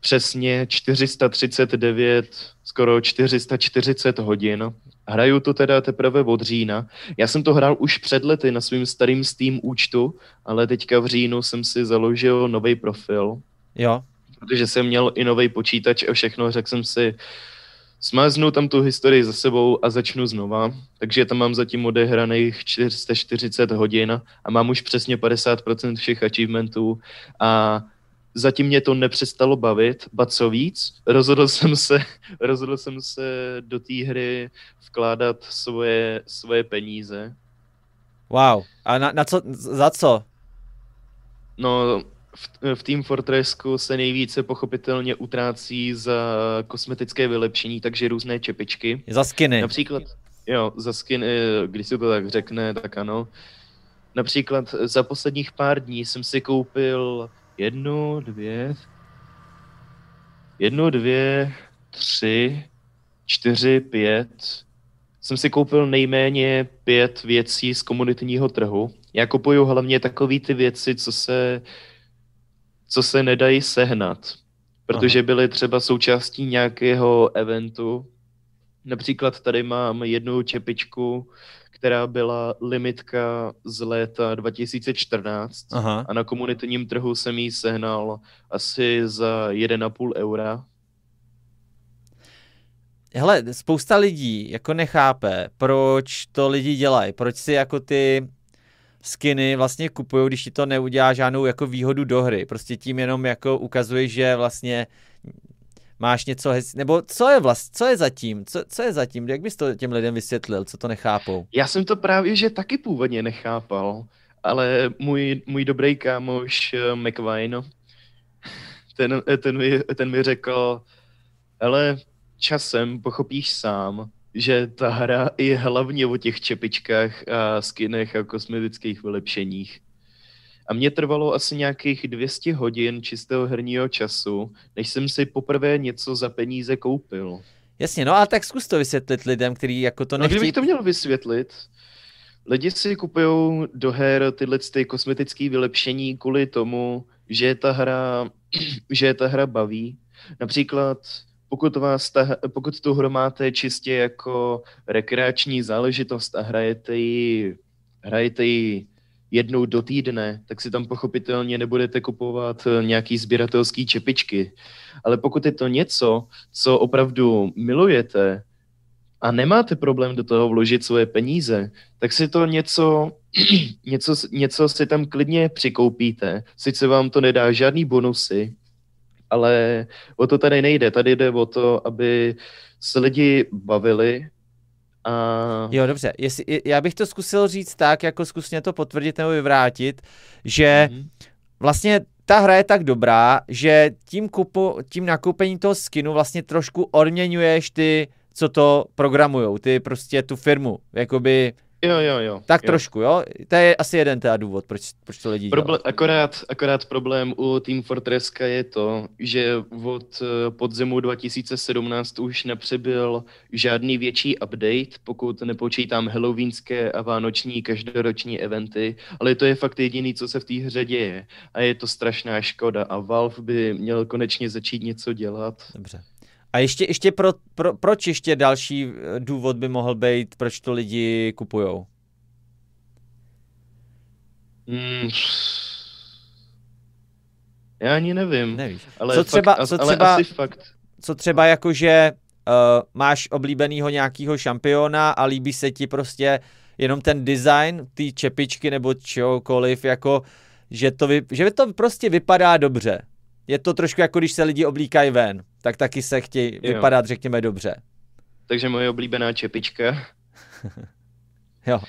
přesně 439, skoro 440 hodin. Hraju to teda teprve od října. Já jsem to hrál už před lety na svým starým Steam účtu, ale teďka v říjnu jsem si založil nový profil, jo, protože jsem měl i nový počítač a všechno, řekl jsem si, smáznu tam tu historii za sebou a začnu znova. Takže tam mám zatím odehraných 440 hodin a mám už přesně 50% všech achievementů a zatím mě to nepřestalo bavit, ba co víc, rozhodl jsem se, rozhodl jsem se do té hry vkládat svoje, svoje peníze. wow. A na, na co, za co? No, v, v Team Fortressku se nejvíce pochopitelně utrácí za kosmetické vylepšení, takže různé čepičky. Za skiny. Například, jo, za skin, eh, když se to tak řekne, tak ano. Například za posledních pár dní jsem si koupil jednu, dvě, jednu, dvě, tři, čtyři, pět. Jsem si koupil nejméně pět věcí z komunitního trhu. Já kupuju hlavně takové ty věci, co se, co se nedají sehnat. Protože byly třeba součástí nějakého eventu, Například tady mám jednu čepičku, která byla limitka z léta 2014 Aha. a na komunitním trhu jsem ji sehnal asi za 1,5 eura. hele, spousta lidí jako nechápe, proč to lidi dělají, proč si jako ty skiny vlastně kupují, když ti to neudělá žádnou jako výhodu do hry. Prostě tím jenom jako ukazuje, že vlastně máš něco hez... nebo co je vlastně, co je zatím, co, co je zatím, jak bys to těm lidem vysvětlil, co to nechápou? Já jsem to právě, že taky původně nechápal, ale můj, můj dobrý kámoš uh, McVine, ten, ten, mi, ten mi řekl, ale časem pochopíš sám, že ta hra je hlavně o těch čepičkách a skinech a kosmetických vylepšeních. A mě trvalo asi nějakých 200 hodin čistého herního času, než jsem si poprvé něco za peníze koupil. Jasně, no a tak zkus to vysvětlit lidem, kteří jako to nechtějí... No, kdybych to měl vysvětlit, lidi si kupují do her tyhle ty kosmetické vylepšení kvůli tomu, že ta hra, že ta hra baví. Například pokud, vás ta, pokud tu hru máte čistě jako rekreační záležitost a hrajete ji, hrajete ji jednou do týdne, tak si tam pochopitelně nebudete kupovat eh, nějaký sběratelský čepičky. Ale pokud je to něco, co opravdu milujete a nemáte problém do toho vložit svoje peníze, tak si to něco, něco, něco si tam klidně přikoupíte. Sice vám to nedá žádný bonusy, ale o to tady nejde. Tady jde o to, aby se lidi bavili a... Jo, dobře. Jestli, já bych to zkusil říct tak, jako zkusně to potvrdit nebo vyvrátit, že mm-hmm. vlastně ta hra je tak dobrá, že tím, kupu, tím nakoupení toho skinu vlastně trošku odměňuješ ty, co to programujou, ty prostě tu firmu, jakoby Jo, jo, jo. Tak jo. trošku, jo? To je asi jeden teda důvod, proč, proč to lidi Proble- akorát, akorát problém u Team Fortresska je to, že od eh, podzimu 2017 už nepřibyl žádný větší update, pokud nepočítám halloweenské a vánoční každoroční eventy, ale to je fakt jediný, co se v té hře děje. A je to strašná škoda a Valve by měl konečně začít něco dělat. Dobře. A ještě, ještě pro, pro, proč ještě další eh, důvod by mohl být, proč to lidi kupujou? Hmm. Já ani nevím. Nevíš. Ale co třeba, fakt, co ale třeba, asi fakt. Co třeba jako, že uh, máš oblíbenýho nějakého šampiona a líbí se ti prostě jenom ten design, ty čepičky nebo čehokoliv, jako, že to, vy, že to prostě vypadá dobře. Je to trošku jako když se lidi oblíkají ven, tak taky se chtějí jo. vypadat, řekněme, dobře. Takže moje oblíbená čepička. jo.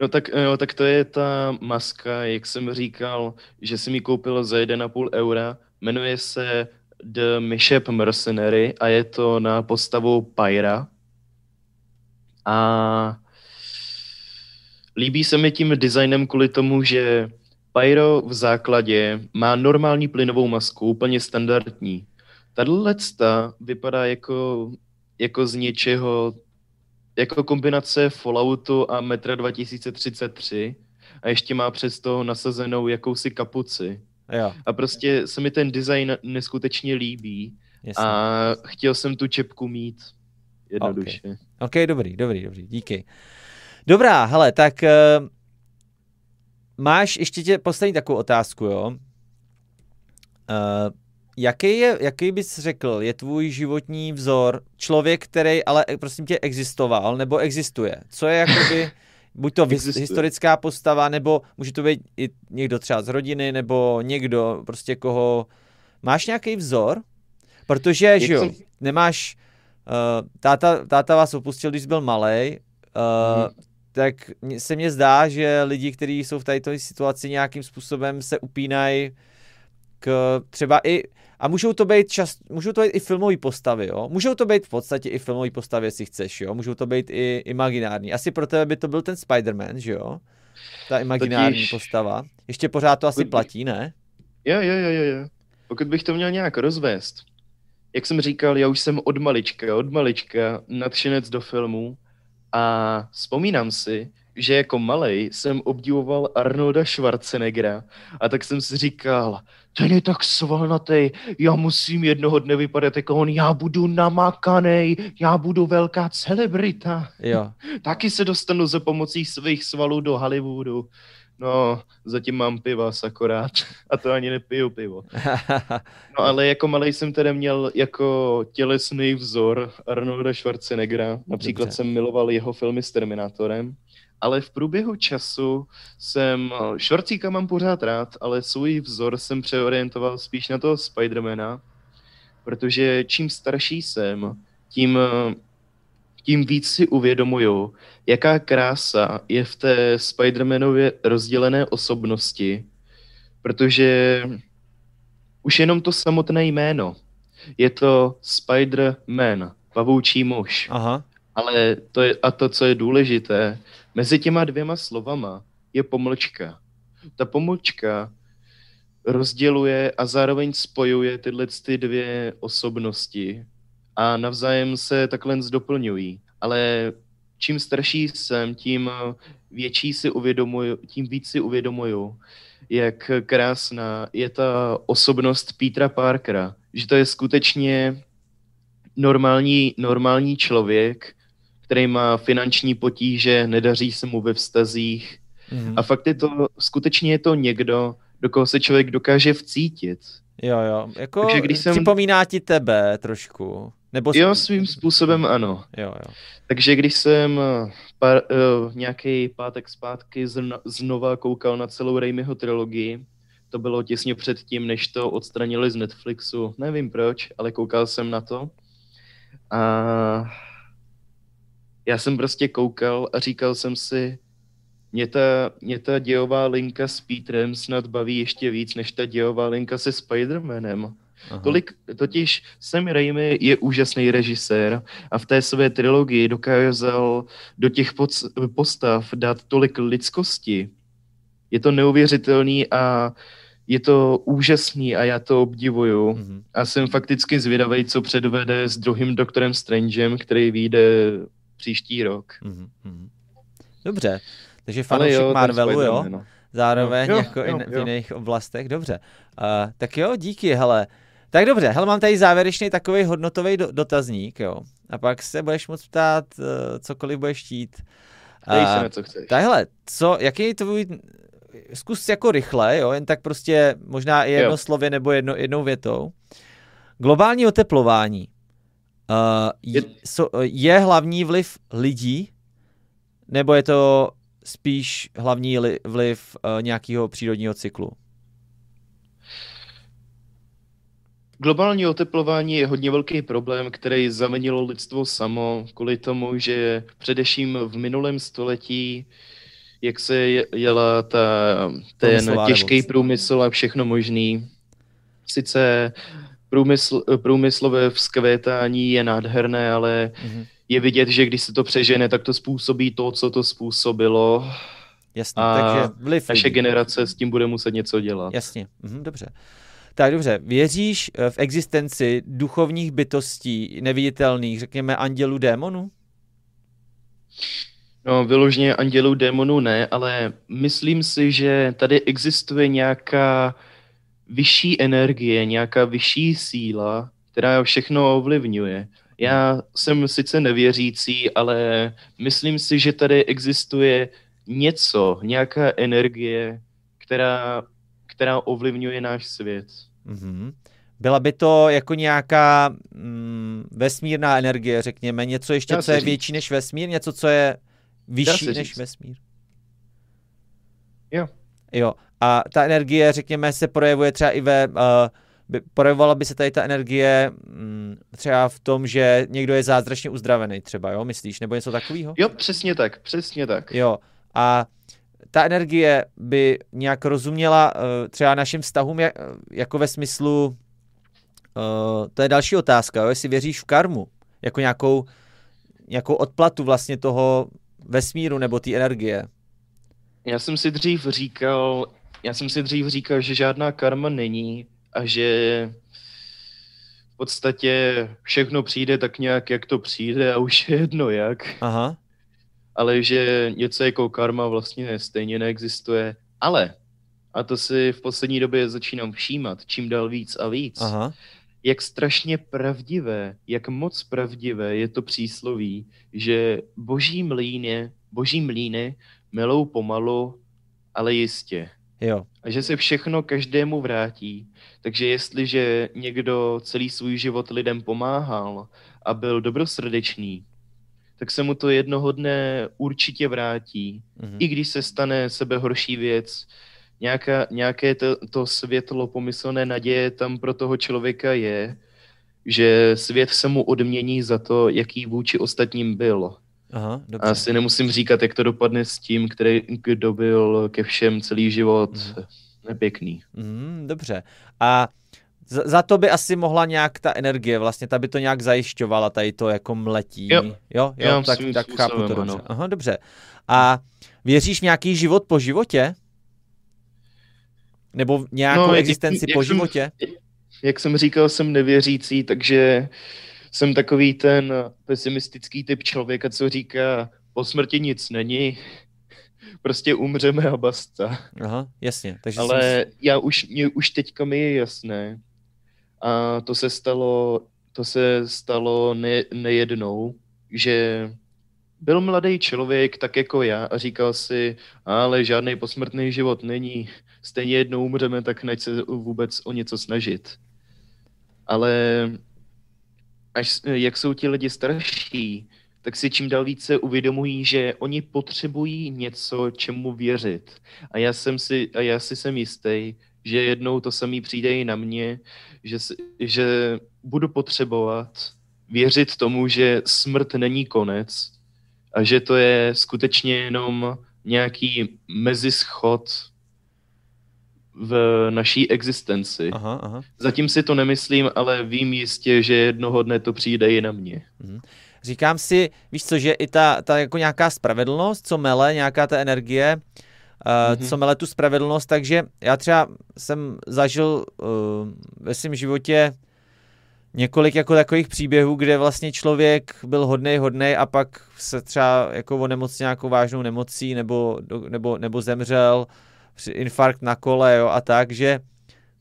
No tak, jo, tak to je ta maska, jak jsem říkal, že si mi koupil za 1,5 eura. Jmenuje se The Mishap Mercenary a je to na postavu Pyra. A líbí se mi tím designem kvůli tomu, že Pyro v základě má normální plynovou masku, úplně standardní. Tahle vypadá jako, jako z něčeho, jako kombinace Falloutu a Metra 2033 a ještě má přesto nasazenou jakousi kapuci. Jo. A prostě se mi ten design neskutečně líbí Jasně. a chtěl jsem tu čepku mít jednoduše. OK, okay dobrý, dobrý, dobrý, díky. Dobrá, hele, tak uh, máš ještě tě poslední takovou otázku, jo? Uh, jaký, je, jaký bys řekl, je tvůj životní vzor člověk, který ale prosím tě existoval nebo existuje? Co je jakoby, buď to existuje. historická postava, nebo může to být i někdo třeba z rodiny, nebo někdo prostě koho... Máš nějaký vzor? Protože, že jo, nemáš... Uh, táta, táta vás opustil, když byl malý. Uh, hmm tak se mně zdá, že lidi, kteří jsou v této situaci nějakým způsobem se upínají k třeba i a můžou to být čas, můžou to být i filmové postavy, jo? Můžou to být v podstatě i filmové postavy, jestli chceš, jo? Můžou to být i imaginární. Asi pro tebe by to byl ten Spider-Man, že jo? Ta imaginární Totiž... postava. Ještě pořád to asi platí, ne? Jo, jo, jo, jo. Pokud bych to měl nějak rozvést. Jak jsem říkal, já už jsem od malička, od malička nadšenec do filmů a vzpomínám si, že jako malej jsem obdivoval Arnolda Schwarzeneggera a tak jsem si říkal, ten je tak svalnatý, já musím jednoho dne vypadat jako on, já budu namakanej, já budu velká celebrita. Jo. Taky se dostanu za pomocí svých svalů do Hollywoodu. No, zatím mám pivas akorát a to ani nepiju pivo. No ale jako malý jsem tedy měl jako tělesný vzor Arnolda Schwarzeneggera. Například Dobře. jsem miloval jeho filmy s Terminátorem. Ale v průběhu času jsem, Schwarzíka mám pořád rád, ale svůj vzor jsem přeorientoval spíš na toho Spidermana, protože čím starší jsem, tím tím víc si uvědomuju, jaká krása je v té Spider-Manově rozdělené osobnosti, protože už jenom to samotné jméno. Je to Spider-Man, pavoučí muž. Aha. Ale to je, a to, co je důležité, mezi těma dvěma slovama je pomlčka. Ta pomlčka rozděluje a zároveň spojuje tyhle ty dvě osobnosti a navzájem se takhle doplňují. Ale čím starší jsem, tím větší si uvědomuju, tím víc si uvědomuju, jak krásná je ta osobnost Petra Parkera. Že to je skutečně normální, normální člověk, který má finanční potíže, nedaří se mu ve vztazích. Mm. A fakt je to, skutečně je to někdo, do koho se člověk dokáže vcítit. Jo, jo. Jako Takže když jsem... připomíná ti tebe trošku. Nebo Jo, svým způsobem ano. Jo, jo. Takže když jsem eh, pár, uh, nějaký pátek zpátky zno, znova koukal na celou Raimiho trilogii, to bylo těsně před tím, než to odstranili z Netflixu. Nevím proč, ale koukal jsem na to. A já jsem prostě koukal a říkal jsem si, mě ta, mě ta dějová linka s Petrem snad baví ještě víc, než ta dějová linka se Spider-Manem. Aha. Tolik, totiž Sam Raimi je úžasný režisér a v té své trilogii dokázal do těch postav dát tolik lidskosti. Je to neuvěřitelný a je to úžasný a já to obdivuju. Mm-hmm. A jsem fakticky zvědavý, co předvede s druhým doktorem Strangem, který vyjde příští rok. Mm-hmm. Dobře, takže fanoušek jo, Marvelu, jo? No. Zároveň jo, jako jo, i v jiných oblastech, dobře. Uh, tak jo, díky, hele. Tak dobře, hele, mám tady závěrečný takový hodnotový do, dotazník, jo. A pak se budeš moct ptát, uh, cokoliv budeš chtít. Dej se co chceš. Takhle, co, jaký je tvůj, zkus jako rychle, jo, jen tak prostě možná i jedno jo. slově nebo jedno, jednou větou. Globální oteplování uh, je, so, je hlavní vliv lidí, nebo je to spíš hlavní li, vliv uh, nějakého přírodního cyklu? Globální oteplování je hodně velký problém, který zamenilo lidstvo samo kvůli tomu, že především v minulém století, jak se jela ta, ten těžký průmysl a všechno možný, sice průmysl, průmyslové vzkvétání je nádherné, ale mm-hmm. je vidět, že když se to přežene, tak to způsobí to, co to způsobilo. Jasně, a takže vliv naše generace s tím bude muset něco dělat. Jasně, mhm, dobře. Tak dobře, věříš eh, v existenci duchovních bytostí, neviditelných, řekněme andělů, démonů? No, vyloženě andělů, démonů ne, ale myslím si, že tady existuje nějaká vyšší energie, nějaká vyšší síla, která všechno ovlivňuje. Já jsem sice nevěřící, ale myslím si, že tady existuje něco, nějaká energie, která která ovlivňuje náš svět. Mm-hmm. Byla by to jako nějaká mm, vesmírná energie, řekněme, něco ještě, Dá co je říct. větší než vesmír, něco, co je vyšší než říct. vesmír. Jo. Jo. A ta energie, řekněme, se projevuje třeba i ve... Uh, by, projevovala by se tady ta energie mm, třeba v tom, že někdo je zázračně uzdravený třeba, jo, myslíš, nebo něco takového? Jo, přesně tak, přesně tak. Jo. A ta energie by nějak rozuměla uh, třeba našim vztahům jak, jako ve smyslu, uh, to je další otázka, jo, jestli věříš v karmu, jako nějakou, nějakou odplatu vlastně toho vesmíru nebo té energie. Já jsem si dřív říkal, já jsem si dřív říkal, že žádná karma není a že v podstatě všechno přijde tak nějak, jak to přijde a už je jedno jak. Aha ale že něco jako karma vlastně stejně neexistuje. Ale, a to si v poslední době začínám všímat, čím dál víc a víc, Aha. jak strašně pravdivé, jak moc pravdivé je to přísloví, že boží mlíny, boží mlíny melou pomalu ale jistě. Jo. A že se všechno každému vrátí. Takže jestliže někdo celý svůj život lidem pomáhal a byl dobrosrdečný, tak se mu to jednoho dne určitě vrátí. Mhm. I když se stane sebe horší věc, nějaká, nějaké to, to světlo pomyslné naděje tam pro toho člověka je, že svět se mu odmění za to, jaký vůči ostatním byl. Aha, dobře. asi nemusím říkat, jak to dopadne s tím, který, kdo byl ke všem celý život Mhm. nepěkný. Mhm, dobře. A za, za to by asi mohla nějak ta energie, vlastně ta by to nějak zajišťovala, tady to jako mletí. Jo. jo, jo Jo, tak, tak chápu to dobře. ano. Aha, dobře. A věříš v nějaký život po životě? Nebo v nějakou No, jak- existenci jak po jsem- životě? Jak jsem říkal, jsem nevěřící, takže jsem takový ten pesimistický typ člověka, co říká, po smrti nic není, prostě umřeme a basta. Aha, jasně. Takže Ale já už, mě už teďka mi je jasné, a to se stalo, to se stalo ne, nejednou, že byl mladý člověk, tak jako já, a říkal si, ale žádný posmrtný život není, stejně jednou umřeme, tak nech se vůbec o něco snažit. Ale až, jak jsou ti lidi starší, tak si čím dál více uvědomují, že oni potřebují něco, čemu věřit. A já jsem si, a já si jsem jistý, že jednou to samý přijde i na mě, že, že budu potřebovat věřit tomu, že smrt není konec a že to je skutečně jenom nějaký mezischod v naší existenci. Aha, aha. Zatím si to nemyslím, ale vím jistě, že jednoho dne to přijde i na mě. Říkám si, víš co, že i ta, ta jako nějaká spravedlnost, co mele, nějaká ta energie, uh, Mhm. co mele tu spravedlnost, takže já třeba jsem zažil uh, ve svém životě několik jako takových příběhů, kde vlastně člověk byl hodnej, hodnej a pak se třeba jako onemocnil nějakou vážnou nemocí nebo, nebo, nebo zemřel, při- infarkt na kole jo, a tak, že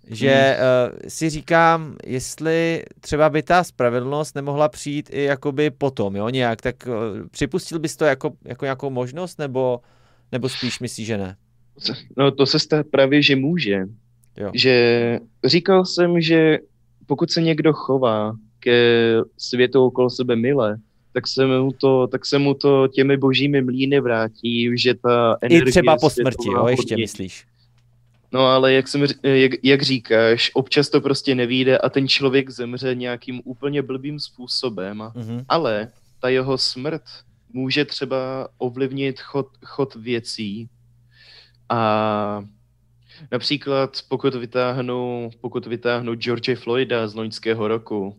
že uh, si říkám, jestli třeba by ta spravedlnost nemohla přijít i jakoby potom, jo, nějak, tak uh, připustil bys to jako, jako nějakou možnost, nebo, nebo spíš myslíš, že ne? No to se stá právě, že může. Jo. Že říkal jsem, že pokud se někdo chová ke světu okolo sebe mile, tak se mu to, tak se mu to těmi božími mlíny vrátí, že ta I energie třeba po smrti, jo, ještě myslíš. No ale jak, jsem, jak, jak říkáš, občas to prostě nevíde a ten člověk zemře nějakým úplně blbým způsobem, Mhm. ale ta jeho smrt může třeba ovlivnit chod, chod věcí a například pokud vytáhnu, pokud vytáhnu George Floyda z loňského roku,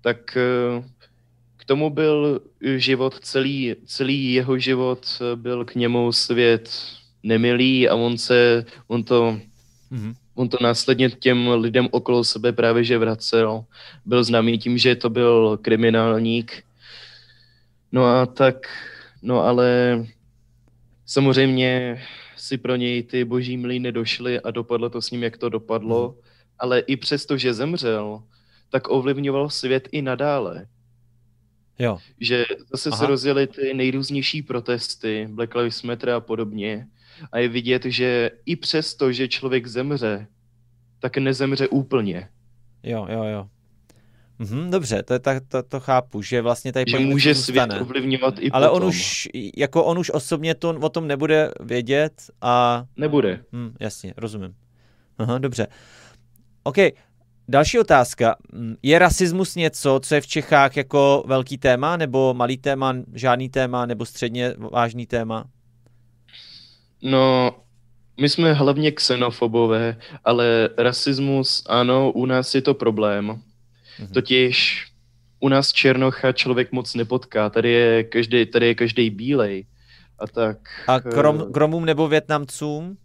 tak eh, k tomu byl život, celý, celý jeho život eh, byl k němu svět nemilý a on se, on to, Mhm. on to následně těm lidem okolo sebe právě že vracel. Byl známý tím, že to byl kriminálník. No a tak, no ale samozřejmě si pro něj ty boží mlýny došly a dopadlo to s ním, jak to dopadlo. Ale i přesto, že zemřel, tak ovlivňoval svět i nadále. Jo, Že zase Aha. se rozjeli ty nejrůznější protesty, Black Lives Matter a podobně. A je vidět, že i přesto, že člověk zemře, tak nezemře úplně. jo, jo, jo. Mhm, dobře, to, je tak, to, to chápu, že vlastně tady Že může něco svět zůstane. ovlivňovat i Ale potom. on už, jako on už osobně to o tom nebude vědět a Nebude. Hm, jasně, rozumím. Aha, dobře. OK, další otázka. Hm, Je rasismus něco, co je v Čechách jako velký téma, nebo malý téma, žádný téma, nebo středně vážný téma? No, my jsme hlavně xenofobové, ale rasismus, ano, u nás je to problém. Mhm. Totiž u nás Černocha člověk moc nepotká, tady je každý, tady je každý bílej. A tak... A eh, k Romům nebo Větnamcům?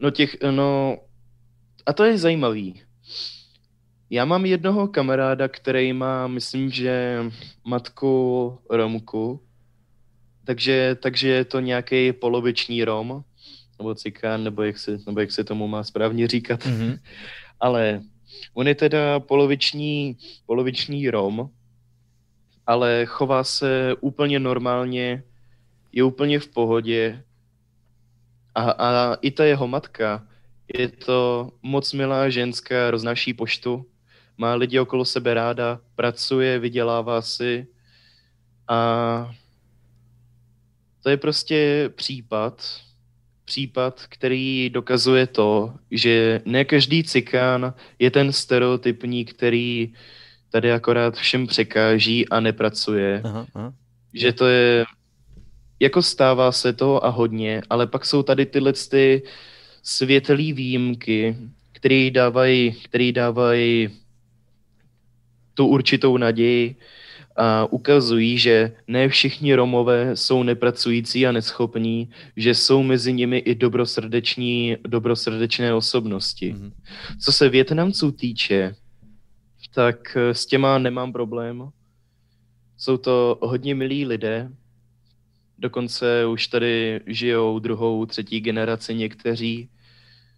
No těch, no... A to je zajímavý. Já mám jednoho kamaráda, který má, myslím, že matku Romku, takže, takže je to nějaký poloviční Rom, nebo cikán, nebo jak, se, nebo jak se tomu má správně říkat. Mhm. Ale on je teda poloviční, poloviční Rom, ale chová se úplně normálně, je úplně v pohodě. A, a i ta jeho matka je to moc milá ženská, roznáší poštu, má lidi okolo sebe ráda, pracuje, vydělává si a to je prostě případ, případ, který dokazuje to, že ne každý cikán je ten stereotypní, který tady akorát všem překáží a nepracuje. Aha, aha. Že to je, jako stává se to a hodně, ale pak jsou tady tyhle ty světlý výjimky, který dávají, který dávají tu určitou naději a ukazují, že ne všichni Romové jsou nepracující a neschopní, že jsou mezi nimi i dobrosrdeční, dobrosrdečné osobnosti. Mm-hmm. Co se Větnamců týče, tak s těma nemám problém. Jsou to hodně milí lidé, dokonce už tady žijou druhou, třetí generaci někteří.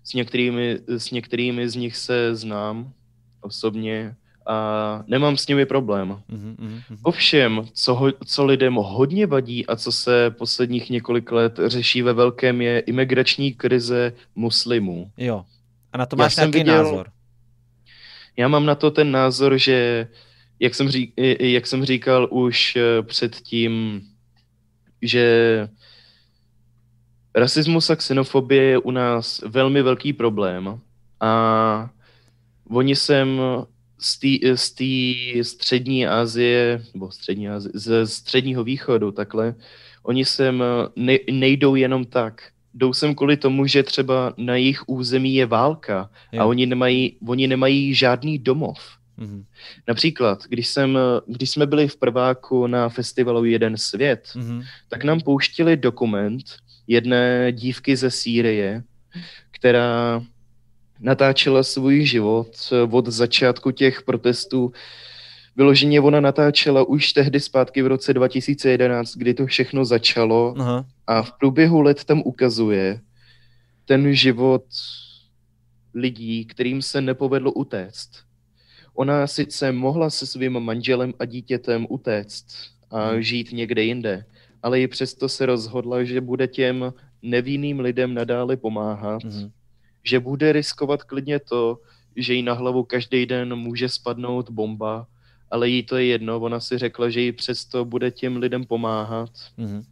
S některými, s některými z nich se znám osobně a nemám s nimi problém. Mm-hmm, Ovšem, co, ho, co lidem hodně vadí a co se posledních několik let řeší ve velkém, je imigrační krize muslimů. Jo. A na to máš nějaký viděl, názor? Já mám na to ten názor, že jak jsem, řík, jak jsem říkal už eh, předtím, že rasismus a xenofobie je u nás velmi velký problém a oni sem z té střední Asie, nebo střední Asie, ze středního východu takhle, oni sem ne, nejdou jenom tak. Jdou sem kvůli tomu, že třeba na jejich území je válka a oni nemají, oni nemají žádný domov. Mm-hmm. Například, když, jsem, když jsme byli v prváku na festivalu Jeden svět, mm-hmm. tak nám pouštili dokument jedné dívky ze Sýrie, která natáčela svůj život od začátku těch protestů. Vyloženě ona natáčela už tehdy zpátky v roce 2011, kdy to všechno začalo Aha. a v průběhu let tam ukazuje ten život lidí, kterým se nepovedlo utéct. Ona sice mohla se svým manželem a dítětem utéct a hmm. žít někde jinde, ale i přesto se rozhodla, že bude těm nevinným lidem nadále pomáhat hmm že bude riskovat klidně to, že jí na hlavu každý den může spadnout bomba, ale jí to je jedno, ona si řekla, že jí přesto bude těm lidem pomáhat. Mm-hmm.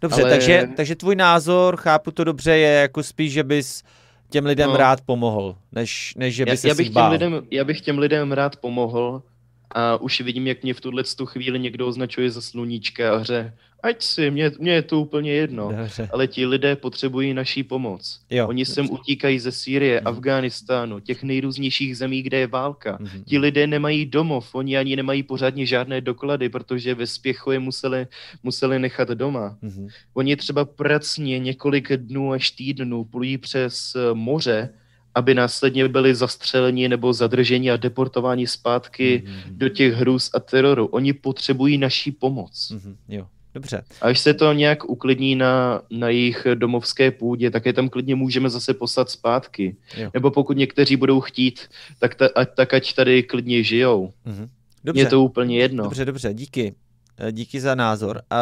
Dobře, ale... takže, takže tvůj názor, chápu to dobře, je jako spíš, že bys těm lidem no. rád pomohl, než, než že bys já, se já bych, těm lidem, já bych těm lidem rád pomohl a už vidím, jak mě v tuhle chvíli někdo označuje za sluníčka a hře ať si, mě, mě je to úplně jedno, Dobře. ale ti lidé potřebují naší pomoc. Jo. Oni sem utíkají ze Sýrie, mm. Afghánistánu, těch nejrůznějších zemí, kde je válka. Mm. Ti lidé nemají domov, oni ani nemají pořádně žádné doklady, protože ve spěchu je museli, museli nechat doma. Mm. Oni třeba pracně několik dnů až týdnů plují přes eh, moře, aby následně byli zastřeleni nebo zadrženi a deportováni zpátky mm-hmm. do těch hrůz a teroru. Oni potřebují naší pomoc. Mm-hmm. Jo. Dobře. A až se to nějak uklidní na, na jejich domovské půdě, tak je tam klidně můžeme zase poslat zpátky. Jo. Nebo pokud někteří budou chtít, tak, ta, ať, tak ať tady klidně žijou. Mhm. Dobře. Je to úplně jedno. Dobře, dobře, díky. Eh, díky za názor. Uh,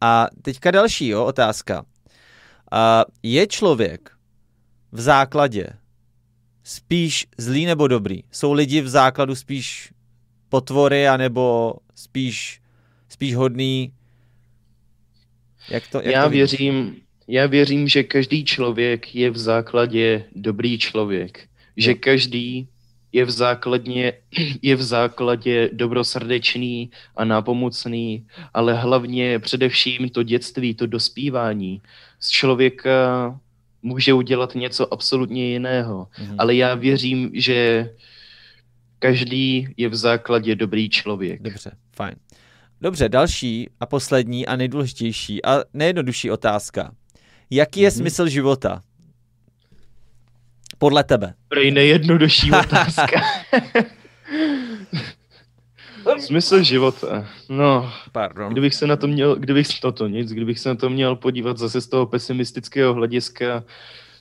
a teďka další jo, otázka. Uh, je člověk v základě spíš zlý nebo dobrý? Jsou lidi v základu spíš potvory, anebo spíš, spíš hodný jak to, jak já, to věřím, já věřím, že každý člověk je v základě dobrý člověk. Že každý je v, základně, je v základě dobrosrdečný a nápomocný, ale hlavně především to dětství, to dospívání z člověka může udělat něco absolutně jiného. Mm-hmm. Ale já věřím, že každý je v základě dobrý člověk. Dobře, fajn. Dobře, další a poslední a nejdůležitější a nejjednodušší otázka. Jaký je mm-hmm. smysl života? Podle tebe. Prej nejjednodušší otázka. Smysl života. No, Pardon. kdybych se na to měl, kdybych to nic, kdybych se na to měl podívat zase z toho pesimistického hlediska.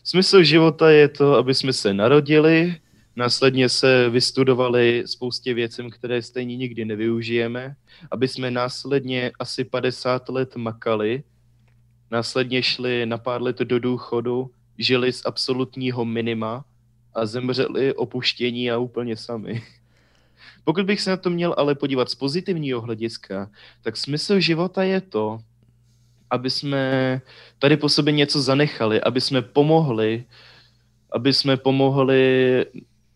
Smysl života je to, aby jsme se narodili, Následně se vystudovali spoustě věcem, které stejně nikdy nevyužijeme, aby jsme následně asi 50 let makali následně šli na pár let do důchodu, žili z absolutního minima a zemřeli opuštění a úplně sami. Pokud bych se na to měl ale podívat z pozitivního hlediska, tak smysl života je to, aby jsme tady po sobě něco zanechali, aby jsme pomohli, aby jsme pomohli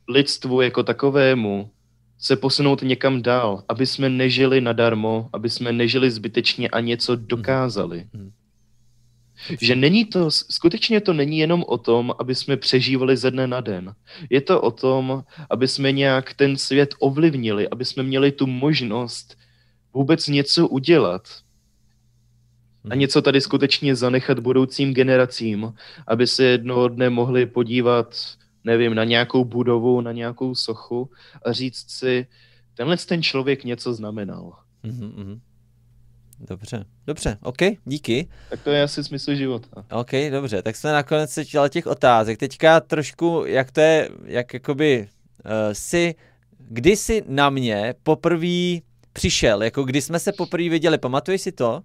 lidstvu jako takovému se posunout někam dál, aby jsme nežili nadarmo, aby jsme nežili zbytečně a něco dokázali. Mm. Že není to, skutečně to není jenom o tom, aby jsme přežívali ze dne na den. Je to o tom, aby jsme nějak ten svět ovlivnili, aby jsme měli tu možnost vůbec něco udělat. A něco tady skutečně zanechat budoucím generacím, aby se jednoho dne mohli podívat, nevím, na nějakou budovu, na nějakou sochu a říct si, tenhle ten člověk něco znamenal. Mm-hmm. Dobře, dobře, OK, díky. Tak to je asi smysl života. OK, dobře, tak jsme nakonec se těch otázek. Teďka trošku, jak to je, jak jakoby uh, si, kdy jsi na mě poprvé přišel, jako kdy jsme se poprvé viděli, pamatuješ si to?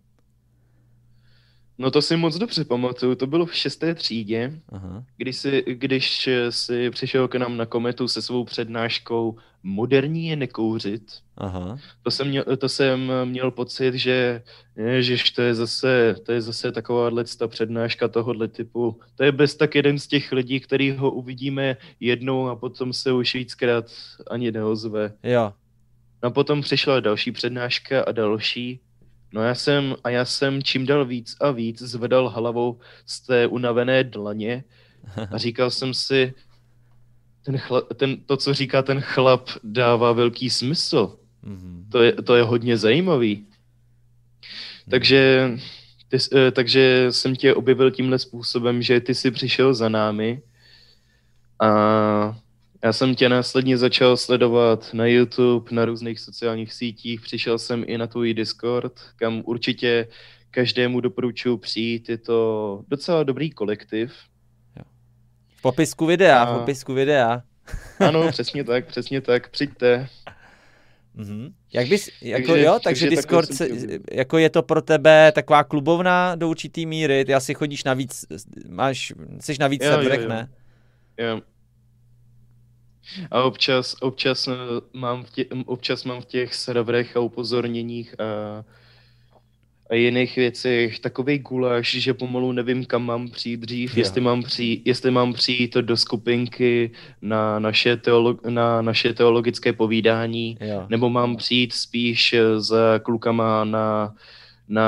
No to si moc dobře pamatuju, to bylo v šesté třídě, Aha. Když, si, když si přišel k nám na kometu se svou přednáškou Moderní je nekouřit. Aha. To, jsem měl, to jsem měl pocit, že ježiš, to je zase, to je zase taková ta přednáška tohohle typu. To je bez tak jeden z těch lidí, který ho uvidíme jednou a potom se už víckrát ani neozve. Jo. A potom přišla další přednáška a další No já jsem, a já jsem čím dal víc a víc zvedal hlavou z té unavené dlaně a říkal jsem si, ten chla, ten, to, co říká ten chlap, dává velký smysl. Mm-hmm. To, je, to je hodně zajímavý. Mm. Takže, ty, eh, takže jsem tě objevil tímhle způsobem, že ty jsi přišel za námi a já jsem tě následně začal sledovat na YouTube, na různých sociálních sítích, přišel jsem i na tvůj Discord, kam určitě každému doporučuji přijít, je to docela dobrý kolektiv. V popisku videa, A... v popisku videa. ano, přesně tak, přesně tak, přijďte. Mm-hmm. Jak bys, jako takže, jo, takže, takže Discord, se, jako je to pro tebe taková klubovna do určitý míry, ty asi chodíš na víc, máš, jsi na víc serverech, ne? Jo, a občas, občas, eh, mám v tě, občas mám v těch serverech a upozorněních a, a jiných věcech takový guláš, že pomalu nevím, kam mám přijít dřív, jestli mám, přijít, jestli mám přijít do skupinky na naše, teolo, na naše teologické povídání, jo. nebo mám přijít spíš za klukama na, na